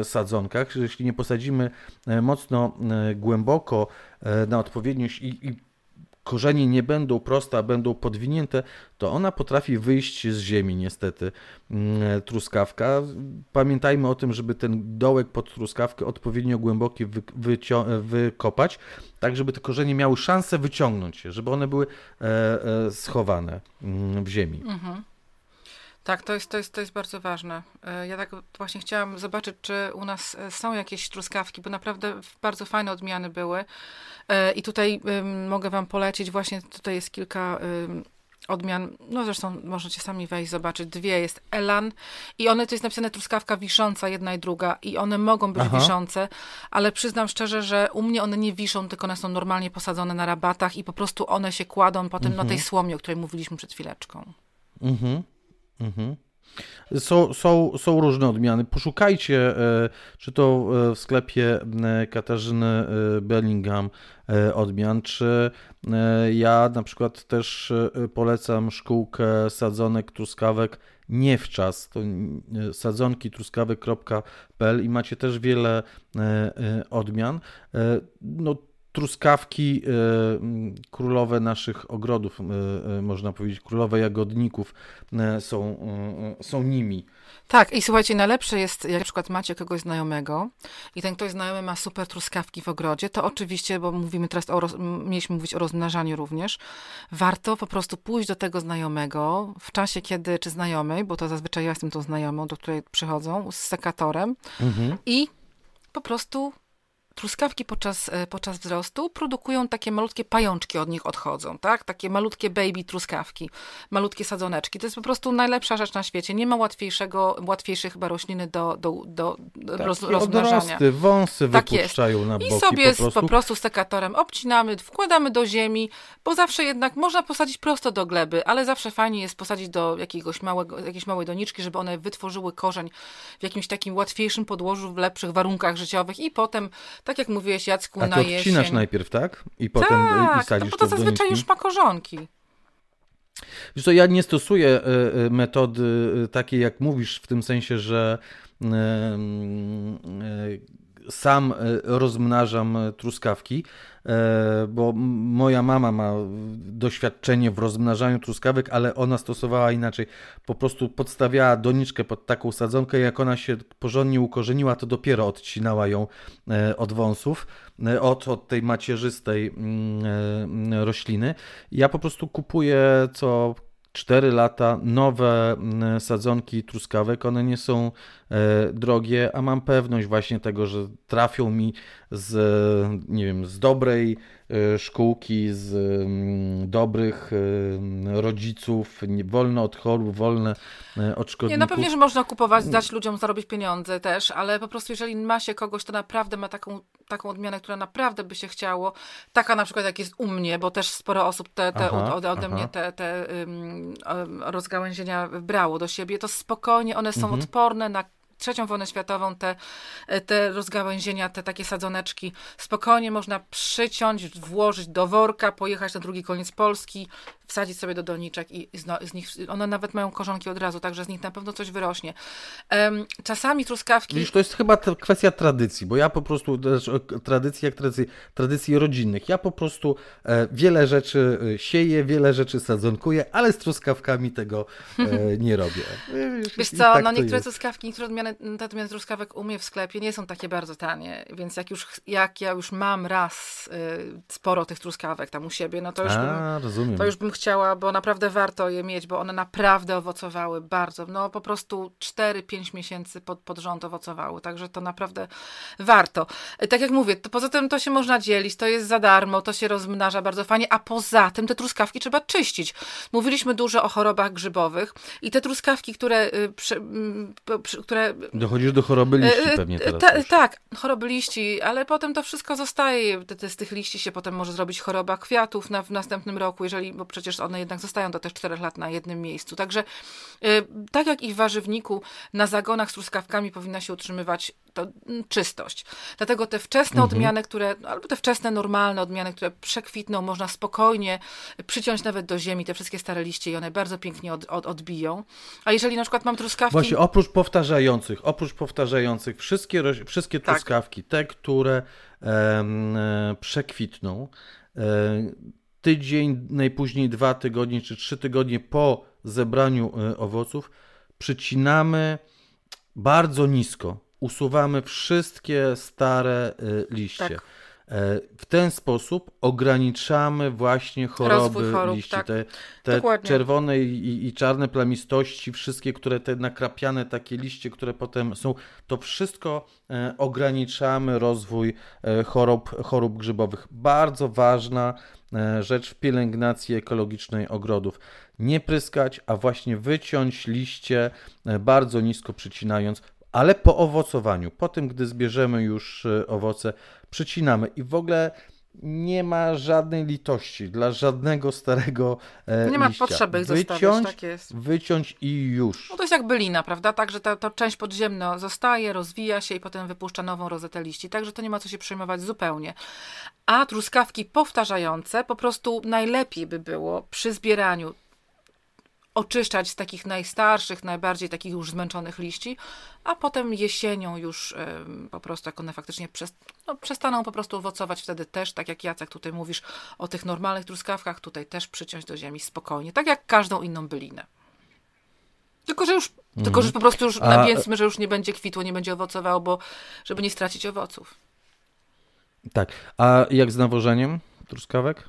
sadzonkach, jeśli nie posadzimy mocno głęboko na odpowiedniość i, i korzenie nie będą proste, a będą podwinięte, to ona potrafi wyjść z ziemi niestety, mm, truskawka. Pamiętajmy o tym, żeby ten dołek pod truskawkę odpowiednio głęboki wykopać, tak żeby te korzenie miały szansę wyciągnąć się, żeby one były e, e, schowane mm, w ziemi. Mhm. Tak, to jest, to, jest, to jest bardzo ważne. E, Ja tak właśnie chciałam zobaczyć, czy u nas e, są jakieś truskawki, bo naprawdę bardzo fajne odmiany były. E, I tutaj mogę Wam polecić, właśnie tutaj jest kilka odmian, no zresztą możecie sami wejść, zobaczyć. Dwie jest Elan i one, to jest napisane truskawka wisząca, jedna i druga i one mogą być Aha. wiszące, ale przyznam szczerze, że u mnie one nie wiszą, tylko one są normalnie posadzone na rabatach i po prostu one się kładą potem na tej słomie, o której mówiliśmy przed chwileczką. Mhm. Mhm. Są, są, są różne odmiany. Poszukajcie, e, czy to w sklepie e, Katarzyny e, Bellingham odmian, czy ja na przykład też polecam szkółkę sadzonek truskawek nie w czas. To sadzonki truskawek.pl i macie też wiele odmian. No, truskawki królowe naszych ogrodów, można powiedzieć, królowe jagodników są, są nimi. Tak, i słuchajcie, najlepsze jest, jak na przykład macie kogoś znajomego i ten ktoś znajomy ma super truskawki w ogrodzie, to oczywiście, bo mówimy teraz o, mieliśmy mówić o rozmnażaniu również, warto po prostu pójść do tego znajomego w czasie, kiedy, czy znajomej, bo to zazwyczaj ja jestem tą znajomą, do której przychodzą, z sekatorem mhm. i po prostu truskawki podczas, e, podczas wzrostu produkują takie malutkie pajączki, od nich odchodzą, tak? Takie malutkie baby truskawki, malutkie sadzoneczki. To jest po prostu najlepsza rzecz na świecie. Nie ma łatwiejszego, łatwiejszej chyba rośliny do, do, do tak, roz, rozmnażania. Odrosty, wąsy tak wypuszczają jest. na boki I sobie po prostu. po prostu sekatorem obcinamy, wkładamy do ziemi, bo zawsze jednak można posadzić prosto do gleby, ale zawsze fajnie jest posadzić do jakiegoś małego, jakiejś małej doniczki, żeby one wytworzyły korzeń w jakimś takim łatwiejszym podłożu, w lepszych warunkach życiowych i potem tak jak mówiłeś Jacku, A na to odcinasz najpierw, tak? I potem tak, i sadzisz no bo to, to zazwyczaj już ma korzonki. Wiesz co, ja nie stosuję e, e, metody e, takiej, jak mówisz, w tym sensie, że sam rozmnażam truskawki, E, bo moja mama ma doświadczenie w rozmnażaniu truskawek, ale ona stosowała inaczej. Po prostu podstawiała doniczkę pod taką sadzonkę, jak ona się porządnie ukorzeniła, to dopiero odcinała ją e, od wąsów, e, od, od tej macierzystej mm, rośliny. Ja po prostu kupuję co 4 lata nowe mm, sadzonki truskawek. One nie są e, drogie, a mam pewność właśnie tego, że trafią mi z, nie wiem, z dobrej e, szkółki, z mm, dobrych e, rodziców, wolne od chorób, wolne od szkodników. Nie, no pewnie, że można kupować, dać ludziom zarobić pieniądze też, ale po prostu jeżeli ma się kogoś, to naprawdę ma taką, taką odmianę, która naprawdę by się chciało, taka na przykład jak jest u mnie, bo też sporo osób te, te aha, ode, ode mnie te, te um, rozgałęzienia brało do siebie, to spokojnie one są mhm. odporne na trzecią wojnę światową te, te rozgałęzienia, te takie sadzoneczki. Spokojnie można przyciąć, włożyć do worka, pojechać na drugi koniec Polski, wsadzić sobie do doniczek i z, nich, one nawet mają korzonki od razu, także z nich na pewno coś wyrośnie. Czasami truskawki... Wiesz, to jest chyba kwestia tradycji, bo ja po prostu, tradycji jak tradycji, tradycji rodzinnych, ja po prostu e, wiele rzeczy e, sieję, wiele rzeczy sadzonkuję, ale z truskawkami tego e, nie robię. Wiesz, Wiesz co, tak no niektóre truskawki, niektóre odmiany, odmiany truskawek u mnie w sklepie nie są takie bardzo tanie, więc jak już, jak ja już mam raz y, sporo tych truskawek tam u siebie, no to już, A, bym, rozumiem. to już bym chciała, bo naprawdę warto je mieć, bo one naprawdę owocowały bardzo. No po prostu 4-5 miesięcy pod, pod rząd owocowały, także to naprawdę warto. E, tak jak mówię, to poza tym to się można dzielić, to jest za darmo, to się rozmnaża bardzo fajnie, a poza tym te truskawki trzeba czyścić. Mówiliśmy dużo o chorobach grzybowych i te truskawki, które, y, które Dochodzisz do choroby liści e, pewnie teraz. Ta, tak, choroby liści, ale potem to wszystko zostaje. Z tych liści się potem może zrobić choroba kwiatów na, w następnym roku, jeżeli, bo przecież one jednak zostają do też 4 lat na jednym miejscu. Także y, tak jak i w warzywniku, na zagonach z truskawkami powinna się utrzymywać to mm, czystość. Dlatego te wczesne mhm. odmiany, które, albo te wczesne, normalne odmiany, które przekwitną, można spokojnie przyciąć nawet do ziemi te wszystkie stare liście i one bardzo pięknie od, od, odbiją. A jeżeli na przykład mam truskawki... Właśnie, oprócz powtarzających, oprócz powtarzających, wszystkie, wszystkie tak. truskawki, tak. te, które e, przekwitną, e, tydzień, najpóźniej dwa tygodnie czy trzy tygodnie po zebraniu e, owoców, przycinamy bardzo nisko. Usuwamy wszystkie stare e, liście. Tak. E, w ten sposób ograniczamy właśnie choroby chorób, liści. Tak. Te, te czerwone i, i, czarne plamistości, wszystkie, które te nakrapiane takie liście, które potem są, to wszystko ograniczamy rozwój chorób, chorób grzybowych. Bardzo ważna rzecz w pielęgnacji ekologicznej ogrodów. Nie pryskać, a właśnie wyciąć liście bardzo nisko przycinając, ale po owocowaniu, po tym, gdy zbierzemy już owoce, przycinamy i w ogóle nie ma żadnej litości dla żadnego starego e, Nie ma liścia. potrzeby ich wyciąć, zostawiać, tak jest. Wyciąć i już. No to jest jak bylina, prawda? Także ta, ta część podziemna zostaje, rozwija się i potem wypuszcza nową rozetę liści. Także to nie ma co się przejmować zupełnie. A truskawki powtarzające po prostu najlepiej by było przy zbieraniu oczyszczać z takich najstarszych, najbardziej takich już zmęczonych liści, a potem jesienią już po prostu, jak one faktycznie przez, no, przestaną po prostu owocować, wtedy też, tak jak Jacek tutaj mówisz o tych normalnych truskawkach, tutaj też przyciąć do ziemi spokojnie, tak jak każdą inną bylinę. Tylko, że już, mhm. tylko, że po prostu już a... nawiedzmy, że już nie będzie kwitło, nie będzie owocowało, bo żeby nie stracić owoców. Tak. A jak z nawożeniem truskawek?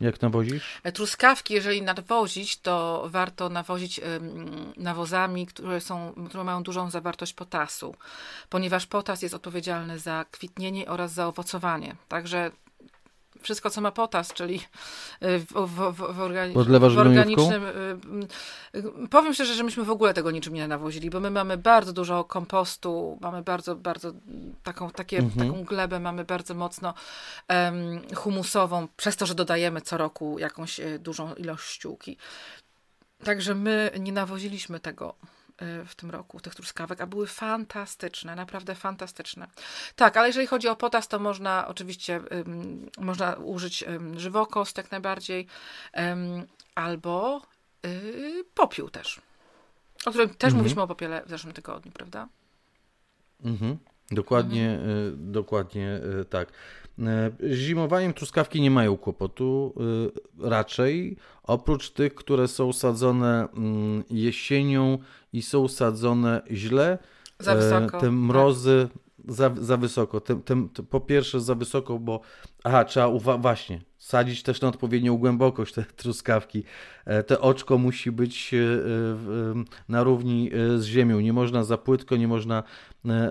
Jak nawozisz? E, truskawki, jeżeli nawozić, to warto nawozić nawozami, które, są, które mają dużą zawartość potasu, ponieważ potas jest odpowiedzialny za kwitnienie oraz za owocowanie. Także wszystko, co ma potas, czyli y, w, w, w, w, organi w organicznym. Y, y, powiem szczerze, że myśmy w ogóle tego niczym nie nawozili, bo my mamy bardzo dużo kompostu, mamy bardzo, bardzo taką, takie, mhm. taką glebę, mamy bardzo mocno um, humusową, przez to, że dodajemy co roku jakąś dużą ilość ściółki. Także my nie nawoziliśmy tego w tym roku, tych truskawek, a były fantastyczne, naprawdę fantastyczne. Tak, ale jeżeli chodzi o potas, to można oczywiście um, można użyć um, żywokost jak najbardziej, um, albo y, popiół też, o którym też mhm. mówiliśmy o popiele w zeszłym tygodniu, prawda? Mhm. Dokładnie, mhm. Y, dokładnie y, tak. Y, zimowaniem truskawki nie mają kłopotu, raczej oprócz tych, które są sadzone mm, jesienią i są sadzone źle. Za e, wysoko. Te mrozy tak. za, za wysoko. Te, po pierwsze za wysoko, bo aha, trzeba uwa- właśnie sadzić też na odpowiednią głębokość te truskawki. E, te oczko musi być e, na równi z ziemią. Nie można za płytko, nie można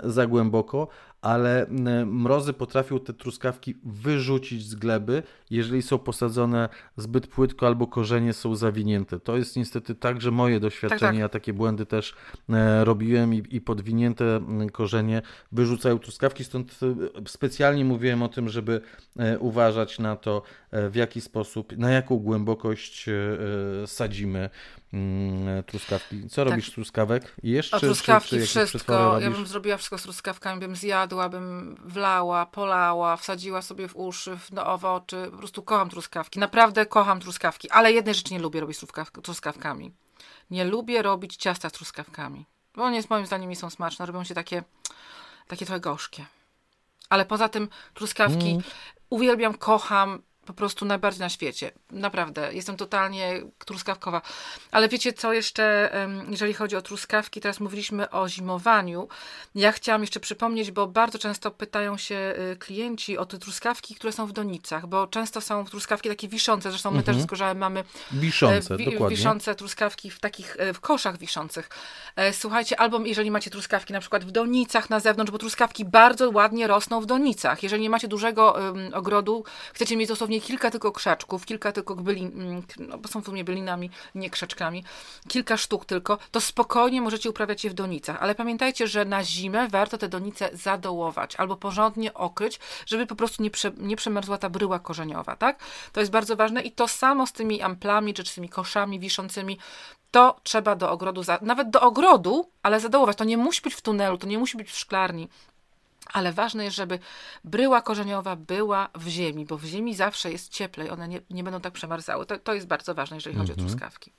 za głęboko, ale mrozy potrafią te truskawki wyrzucić z gleby, jeżeli są posadzone zbyt płytko albo korzenie są zawinięte. To jest niestety także moje doświadczenie. Tak, tak. Ja takie błędy też e, robiłem i, i podwinięte korzenie wyrzucają truskawki, stąd e, specjalnie mówiłem o tym, żeby e, uważać na to, w jaki sposób, na jaką głębokość sadzimy Mm, truskawki. Co tak. robisz z truskawek? Jeszcze? truskawki, czy, czy wszystko. Ja bym zrobiła wszystko z truskawkami, bym zjadła, bym wlała, polała, wsadziła sobie w uszy, w, oczy. Po prostu kocham truskawki. Naprawdę kocham truskawki, ale jednej rzeczy nie lubię robić z truskawkami. Nie lubię robić ciasta z truskawkami. Bo one, moim zdaniem, nie są smaczne. Robią się takie, takie trochę gorzkie. Ale poza tym truskawki mm. uwielbiam, kocham po prostu najbardziej na świecie. Naprawdę, jestem totalnie truskawkowa. Ale wiecie co jeszcze, jeżeli chodzi o truskawki, teraz mówiliśmy o zimowaniu. Ja chciałam jeszcze przypomnieć, bo bardzo często pytają się y, klienci o te truskawki, które są w donicach, bo często są truskawki takie wiszące, zresztą my mhm. też z Gorzałem mamy wiszące, wi dokładnie. wiszące truskawki w takich, e, w koszach wiszących. E, słuchajcie, albo jeżeli macie truskawki na przykład w donicach na zewnątrz, bo truskawki bardzo ładnie rosną w donicach. Jeżeli nie macie dużego um, ogrodu, chcecie mieć dosłownie dosłownie kilka tylko krzaczków, kilka tylko bylin, mm, no bo są w sumie bylinami, nie krzaczkami, kilka sztuk tylko, to spokojnie możecie uprawiać je w donicach. Ale pamiętajcie, że na zimę warto te donice zadołować albo porządnie okryć, żeby po prostu nie, prze, nie przemarzła ta bryła korzeniowa, tak? To jest bardzo ważne i to samo z tymi amplami, czy z tymi koszami wiszącymi, to trzeba do ogrodu, nawet do ogrodu, ale zadołować. To nie musi być w tunelu, to nie musi być w szklarni. Ale ważne jest, żeby bryła korzeniowa była w ziemi, bo w ziemi zawsze jest cieplej, one nie, nie będą tak przemarzały. To, to jest bardzo ważne, jeżeli chodzi mhm. o truskawki.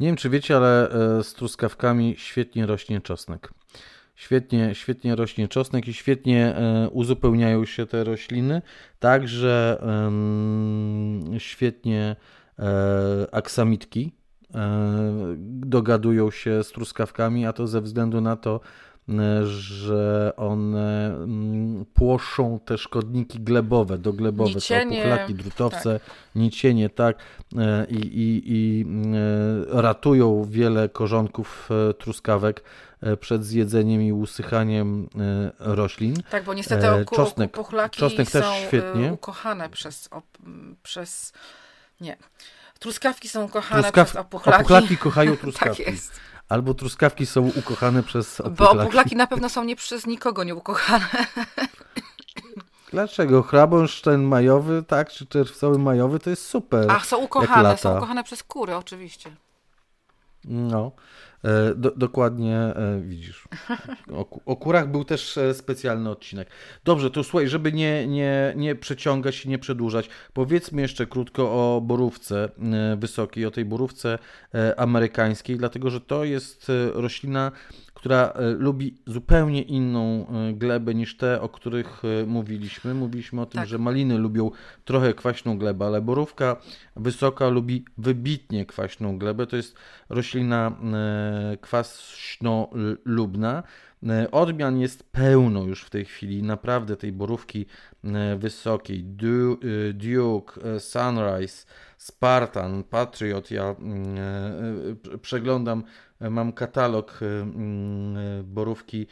Nie wiem, czy wiecie, ale e, z truskawkami świetnie rośnie czosnek. Świetnie, świetnie rośnie czosnek i świetnie e, uzupełniają się te rośliny, także świetnie e, aksamitki dogadują się z truskawkami, a to ze względu na to, że one mm, płoszą te szkodniki glebowe, doglebowe, nicienie, to puchlaki, drutowce, tak. nicienie, tak, e, i, i, i e, ratują wiele korzonków e, truskawek przed zjedzeniem i usychaniem roślin. Tak, bo niestety czosnek, puchlaki czosnek też są świetnie. ukochane przez, przez nie, truskawki są ukochane Truskaw... przez opuchlaki. Opuchlaki kochają truskawki. tak jest. Albo truskawki są ukochane przez opuchlaki. Bo opuchlaki na pewno są nie przez nikogo nie ukochane. Dlaczego? Chrabąszcz majowy, tak, czy czerwcowy majowy, to jest super. Ach, są ukochane, są ukochane przez kury, oczywiście. No. E, do, dokładnie e, widzisz. O, o, kurach był też e, specjalny odcinek. Dobrze, to słuchaj, żeby nie, nie, nie przeciągać i nie przedłużać, powiedzmy jeszcze krótko o borówce wysokiej, o tej borówce amerykańskiej, dlatego że to jest roślina która e, lubi zupełnie inną e, glebę niż te, o których e, mówiliśmy. Mówiliśmy o tym, tak. że maliny lubią trochę kwaśną glebę, ale borówka wysoka lubi wybitnie kwaśną glebę. To jest roślina kwaśno-lubna. Odmian jest pełno już w tej chwili, naprawdę tej borówki wysokiej. Duke, Sunrise, Spartan, Patriot. Ja mm, przeglądam mam katalog y, borówki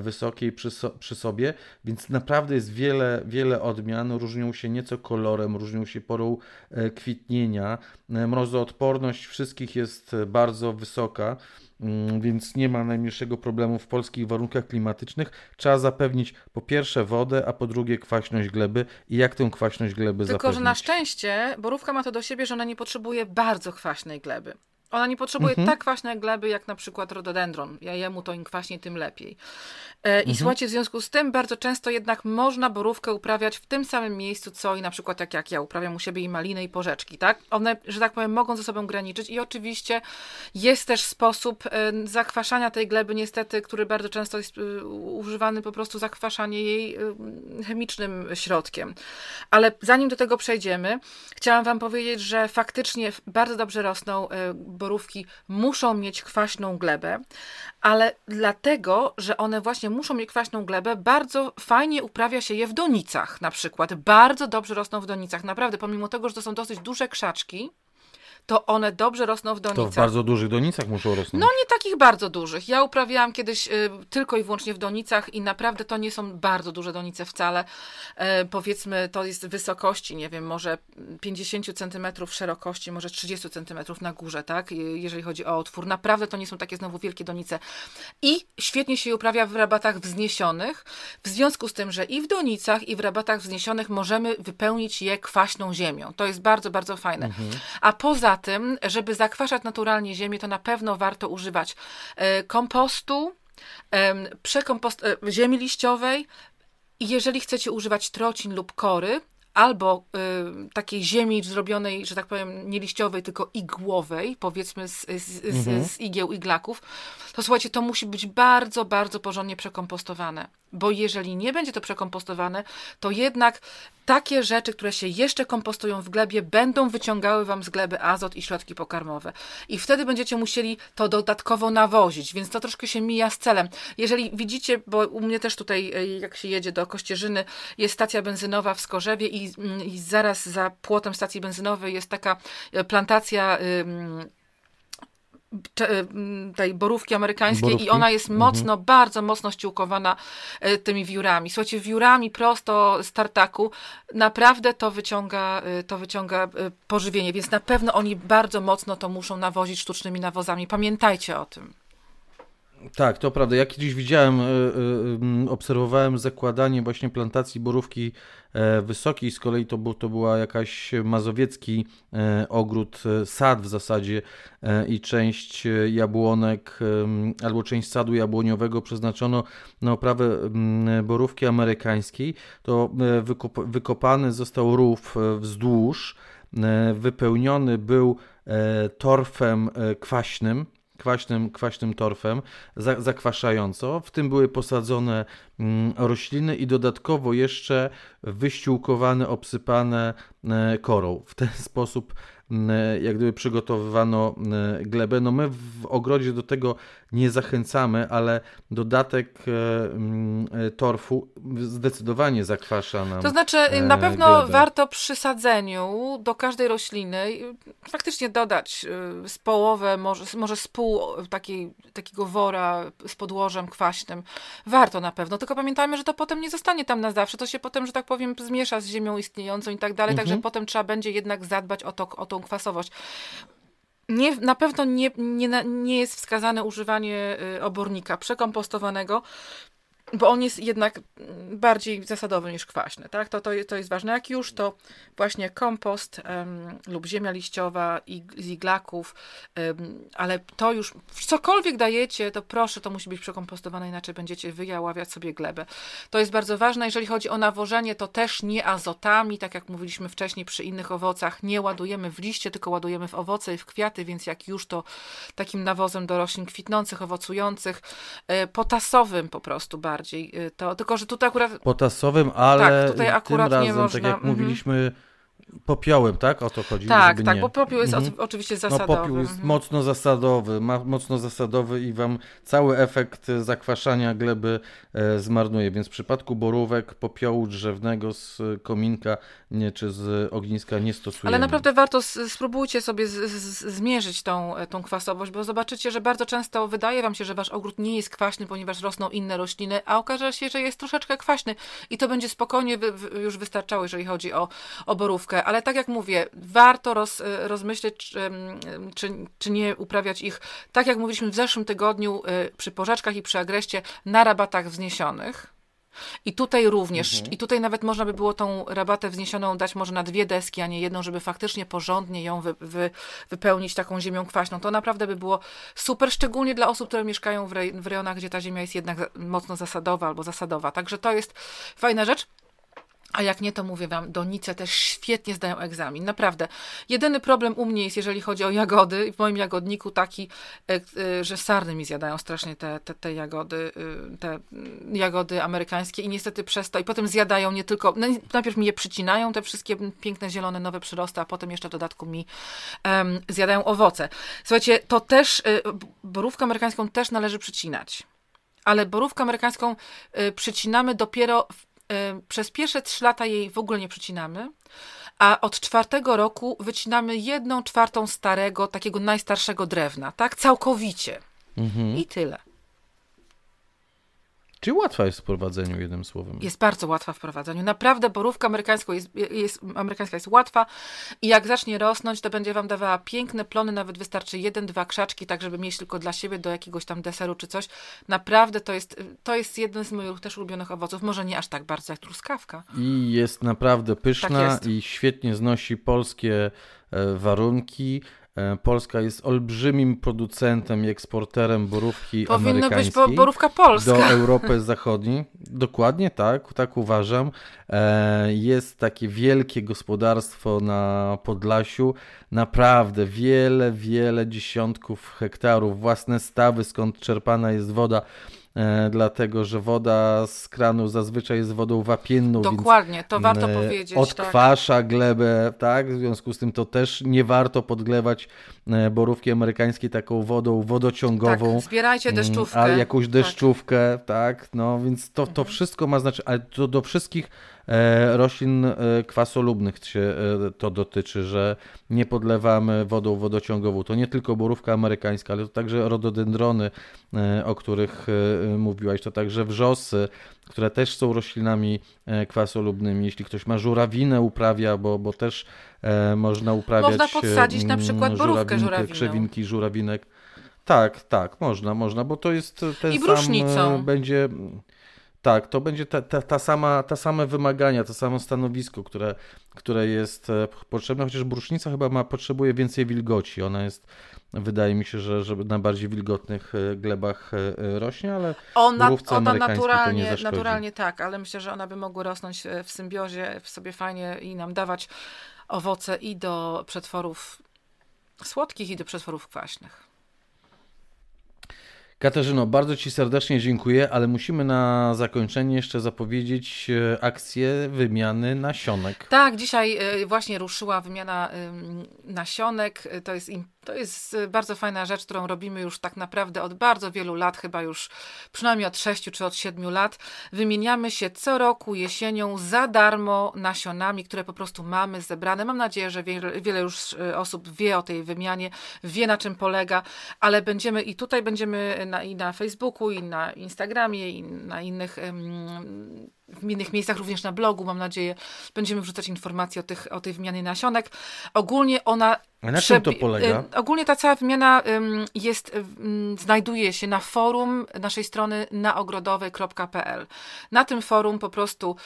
wysokiej przy, so, przy, sobie, więc naprawdę jest wiele, wiele odmian. Różnią się nieco kolorem, różnią się porą kwitnienia. Mrozoodporność wszystkich jest bardzo wysoka mm, więc nie ma najmniejszego problemu w polskich warunkach klimatycznych. Trzeba zapewnić po pierwsze wodę, a po drugie kwaśność gleby i jak tę kwaśność gleby Tylko, zapewnić. Tylko, że na szczęście borówka ma to do siebie, że ona nie potrzebuje bardzo kwaśnej gleby. Ona nie potrzebuje mhm. tak kwaśnej gleby jak na przykład rododendron. Ja jemu to im kwaśnie, tym lepiej. E, mhm. I słuchajcie, w związku z tym bardzo często jednak można borówkę uprawiać w tym samym miejscu, co i na przykład jak, jak ja uprawiam u siebie i maliny i porzeczki, tak? One, że tak powiem, mogą ze sobą graniczyć i oczywiście jest też sposób e, zakwaszania tej gleby, niestety, który bardzo często jest e, używany po prostu zakwaszanie jej chemicznym środkiem. Ale zanim do tego przejdziemy, chciałam wam powiedzieć, że faktycznie bardzo dobrze rosną borówki muszą mieć kwaśną glebę, ale dlatego, że one właśnie muszą mieć kwaśną glebę, bardzo fajnie uprawia się je w donicach na przykład. Bardzo dobrze rosną w donicach. Naprawdę, pomimo tego, że to są dosyć duże krzaczki, to one dobrze rosną w donicach. To w bardzo dużych donicach muszą rosnąć. No nie takich bardzo dużych. Ja uprawiałam kiedyś y, tylko i wyłącznie w donicach i naprawdę to nie są bardzo duże donice wcale. E, powiedzmy, to jest wysokości, nie wiem, może 50 cm szerokości, może 30 cm na górze, tak? Jeżeli chodzi o otwór. Naprawdę to nie są takie znowu wielkie donice. I świetnie się je uprawia w rabatach wzniesionych, w związku z tym, że i w donicach, i w rabatach wzniesionych możemy wypełnić je kwaśną ziemią. To jest bardzo, bardzo fajne. Mhm. A poza Poza tym, żeby zakwaszać naturalnie ziemię, to na pewno warto używać e, kompostu, przekompost e, ziemi liściowej. Jeżeli chcecie używać trocin lub kory, albo y, takiej ziemi zrobionej, że tak powiem, nie liściowej, tylko igłowej, powiedzmy z, z, mhm. z, z igieł iglaków, to słuchajcie, to musi być bardzo, bardzo porządnie przekompostowane. Bo jeżeli nie będzie to przekompostowane, to jednak takie rzeczy, które się jeszcze kompostują w glebie, będą wyciągały wam z gleby azot i środki pokarmowe. I wtedy będziecie musieli to dodatkowo nawozić, więc to troszkę się mija z celem. Jeżeli widzicie, bo u mnie też tutaj, e, jak się jedzie do Kościerzyny, jest stacja benzynowa w Skorzewie i, mm, i zaraz za płotem stacji benzynowej jest taka e, plantacja tej borówki amerykańskiej borówki? i ona jest mhm. mocno, mhm. bardzo mocno ściółkowana e, tymi wiórami. Słuchajcie, wiórami prosto z tartaku naprawdę to wyciąga, e, to wyciąga pożywienie, więc na pewno oni bardzo mocno to muszą nawozić sztucznymi nawozami. Pamiętajcie o tym. Tak, to prawda. Ja kiedyś widziałem, obserwowałem zakładanie właśnie plantacji borówki E, wysoki, z kolei to, był, to była jakaś mazowiecki e, ogród, e, sad w zasadzie i część jabłonek albo część sadu jabłoniowego przeznaczono na oprawę borówki amerykańskiej. To wykopany został rów wzdłuż, wypełniony był torfem kwaśnym, kwaśnym, kwaśnym torfem, zakwaszająco. W tym były posadzone mm, rośliny i dodatkowo jeszcze wyściółkowane, obsypane e, korą. W ten sposób jak gdyby przygotowywano glebę. No my w ogrodzie do tego nie zachęcamy, ale dodatek e, torfu zdecydowanie zakwasza nam To znaczy e, na pewno glebę. warto przy sadzeniu do każdej rośliny faktycznie dodać e, z połowę, może, może z pół takiej, takiego wora z podłożem kwaśnym. Warto na pewno, tylko pamiętajmy, że to potem nie zostanie tam na zawsze, to się potem, że tak powiem, zmiesza z ziemią istniejącą i tak dalej, mhm. także potem trzeba będzie jednak zadbać o, to, o tą kwasowość. Nie, na pewno nie, nie, nie jest wskazane używanie y, obornika przekompostowanego, bo on jest jednak bardziej zasadowy niż kwaśny, tak? To, to, to jest ważne. Jak już, to właśnie kompost um, lub ziemia liściowa i z iglaków, um, ale to już, cokolwiek dajecie, to proszę, to musi być przekompostowane, inaczej będziecie wyjaławiać sobie glebę. To jest bardzo ważne. Jeżeli chodzi o nawożenie, to też nie azotami, tak jak mówiliśmy wcześniej przy innych owocach, nie ładujemy w liście, tylko ładujemy w owoce i w kwiaty, więc jak już, to takim nawozem do roślin kwitnących, owocujących, e, potasowym po prostu bardzo bardziej. Y, to, tylko, że tutaj akurat... Potasowym, ale tak, tutaj akurat tym razem, nie można... tak jak mm -hmm. mówiliśmy, popiołem, tak? O to chodzi? Tak, tak, nie. bo popiół jest mhm. oczywiście zasadowy. No, popiół jest mhm. mocno zasadowy, ma, mocno zasadowy i wam cały efekt zakwaszania gleby e, zmarnuje, więc w przypadku borówek popiołu drzewnego z kominka nie, czy z ogniska nie stosujemy. Ale naprawdę warto, spróbujcie sobie z, z, zmierzyć tą, e, tą kwasowość, bo zobaczycie, że bardzo często wydaje wam się, że wasz ogród nie jest kwaśny, ponieważ rosną inne rośliny, a okaże się, że jest troszeczkę kwaśny i to będzie spokojnie wy, już wystarczało, jeżeli chodzi o, o borówkę ale tak jak mówię, warto roz, y, rozmyśleć, czy, czy, czy, nie uprawiać ich, tak jak mówiliśmy w zeszłym tygodniu, y, przy porzeczkach i przy agreście, na rabatach wzniesionych. I tutaj również, mhm. i tutaj nawet można by było tą rabatę wzniesioną dać może na dwie deski, a nie jedną, żeby faktycznie porządnie ją wy, wy, wypełnić taką ziemią kwaśną. To naprawdę by było super, szczególnie dla osób, które mieszkają w, rej, w rejonach, gdzie ta ziemia jest jednak mocno zasadowa albo zasadowa. Także to jest fajna rzecz. A jak nie, to mówię wam, donice też świetnie zdają egzamin. Naprawdę. Jedyny problem u mnie jest, jeżeli chodzi o jagody. W moim jagodniku taki, e, e, że sarny mi zjadają strasznie te, te, te jagody, e, te jagody amerykańskie i niestety przez to, i potem zjadają nie tylko, no, najpierw mi je przycinają, te wszystkie piękne, zielone, nowe przyrosty, a potem jeszcze w dodatku mi um, zjadają owoce. Słuchajcie, to też, borówkę amerykańską też należy przycinać. Ale borówkę amerykańską przycinamy dopiero przez pierwsze trzy lata jej w ogóle nie przycinamy, a od czwartego roku wycinamy jedną czwartą starego, takiego najstarszego drewna, tak? Całkowicie. Mhm. I tyle. Czy łatwa jest w prowadzeniu, jednym słowem? Jest bardzo łatwa w prowadzeniu. Naprawdę borówka amerykańska jest, jest, amerykańska jest łatwa i jak zacznie rosnąć, to będzie wam dawała piękne plony, nawet wystarczy jeden, dwa krzaczki, tak żeby mieć tylko dla siebie do jakiegoś tam deseru czy coś. Naprawdę to jest, to jest jeden z moich też ulubionych owoców. Może nie aż tak bardzo jak truskawka. I jest naprawdę pyszna tak jest. i świetnie znosi polskie e, warunki. E, Polska jest olbrzymim producentem i eksporterem borówki Powinno amerykańskiej. Powinno być borówka polska. Do Europy Zachodniej. Dokładnie tak, tak uważam. E, jest takie wielkie gospodarstwo na Podlasiu. Naprawdę wiele, wiele dziesiątków hektarów, własne stawy, skąd czerpana jest woda E, dlatego że woda z kranu zazwyczaj jest wodą wapienną. Dokładnie, to warto e, powiedzieć. Odkwasza tak. glebę, tak? W związku z tym to też nie warto podglewać e, borówki amerykańskiej taką wodą wodociągową. Tak, zbierajcie mm, deszczówkę. Ale jakąś tak. deszczówkę, tak? tak? No więc to, to mhm. wszystko ma znaczenie, ale to do wszystkich roślin e, kwasolubnych się e, to dotyczy, że nie podlewamy wodą wodociągową. To nie tylko borówka amerykańska, ale to także rododendrony, o których mówiłaś, to także wrzosy, które też są roślinami kwasolubnymi. Jeśli ktoś ma żurawinę uprawia, bo, bo też można uprawiać Można podsadzić na przykład borówkę żurawiną. Krzewinki żurawinek. Tak, tak, można, można, bo to jest ten I sam będzie tak, to będzie ta, ta, ta, sama, ta same wymagania, to samo stanowisko, które, które jest e, potrzebne, chociaż brusznica chyba ma, potrzebuje więcej wilgoci. Ona jest, wydaje mi się, że, że na bardziej wilgotnych e, glebach e, rośnie, ale ona, ona naturalnie, naturalnie tak, ale myślę, że ona by mogła rosnąć w symbiozie w sobie fajnie i nam dawać owoce i do przetworów słodkich, i do przetworów kwaśnych. Katarzyno, bardzo Ci serdecznie dziękuję, ale musimy na zakończenie jeszcze zapowiedzieć e, akcję wymiany nasionek. Tak, dzisiaj e, właśnie ruszyła wymiana nasionek. To jest to jest bardzo fajna rzecz, którą robimy już tak naprawdę od bardzo wielu lat, chyba już przynajmniej od 6 czy od 7 lat. Wymieniamy się co roku jesienią za darmo nasionami, które po prostu mamy zebrane. Mam nadzieję, że wiele, już osób wie o tej wymianie, wie na czym polega, ale będziemy i tutaj będziemy na, i na Facebooku, i na Instagramie, i na innych w innych miejscach, również na blogu, mam nadzieję, będziemy wrzucać informacje o, tych, o tej wymianie nasionek. Ogólnie ona a na czym to polega? Ogólnie ta cała wymiana jest, znajduje się na forum naszej strony naogrodowej.pl. Na tym forum po prostu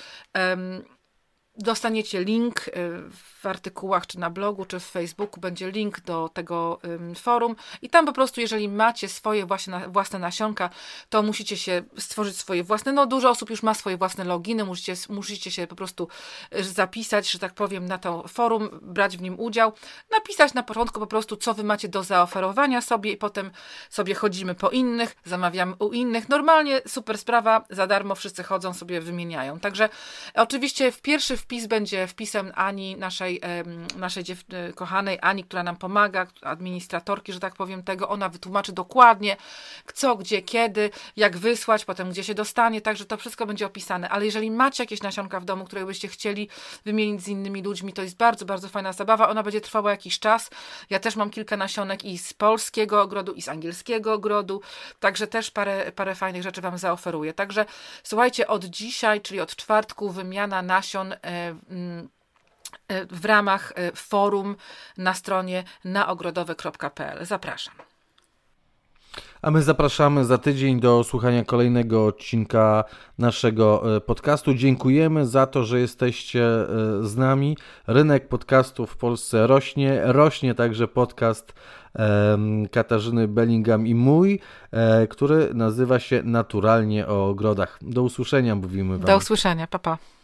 dostaniecie link y, w artykułach, czy na blogu, czy w Facebooku będzie link do tego forum i tam po prostu, jeżeli macie swoje właśnie, własne nasionka, to musicie się stworzyć swoje własne, no dużo osób już ma swoje własne loginy, musicie, musicie się po prostu y, zapisać, że tak powiem, na to forum, brać w nim udział, napisać na początku po prostu, co wy macie do zaoferowania sobie i potem sobie chodzimy po innych, zamawiamy u innych. Normalnie super sprawa, za darmo wszyscy chodzą, sobie wymieniają. Także oczywiście w pierwszy wpis będzie wpisem Ani, naszej, naszej e, kochanej Ani, która nam pomaga, administratorki, że tak powiem, tego. Ona wytłumaczy dokładnie, co, gdzie, kiedy, jak wysłać, potem gdzie się dostanie, także to wszystko będzie opisane. Ale jeżeli macie jakieś nasionka w domu, które byście chcieli wymienić z innymi ludźmi, to jest bardzo, bardzo fajna zabawa. Ona będzie trwała jakiś czas. Ja też mam kilka nasionek i z polskiego ogrodu, i z angielskiego ogrodu, także też parę, parę fajnych rzeczy Wam zaoferuję. Także słuchajcie, od dzisiaj, czyli od czwartku, wymiana nasion e, w ramach e, forum na stronie naogrodowe.pl. Zapraszam. A my zapraszamy za tydzień do słuchania kolejnego odcinka naszego e, podcastu. Dziękujemy za to, że jesteście z nami. Rynek podcastów w Polsce rośnie. Rośnie także podcast Katarzyny Bellingham i mój, który nazywa się Naturalnie o ogrodach. Do usłyszenia mówimy Wam. Do usłyszenia, papa. Pa.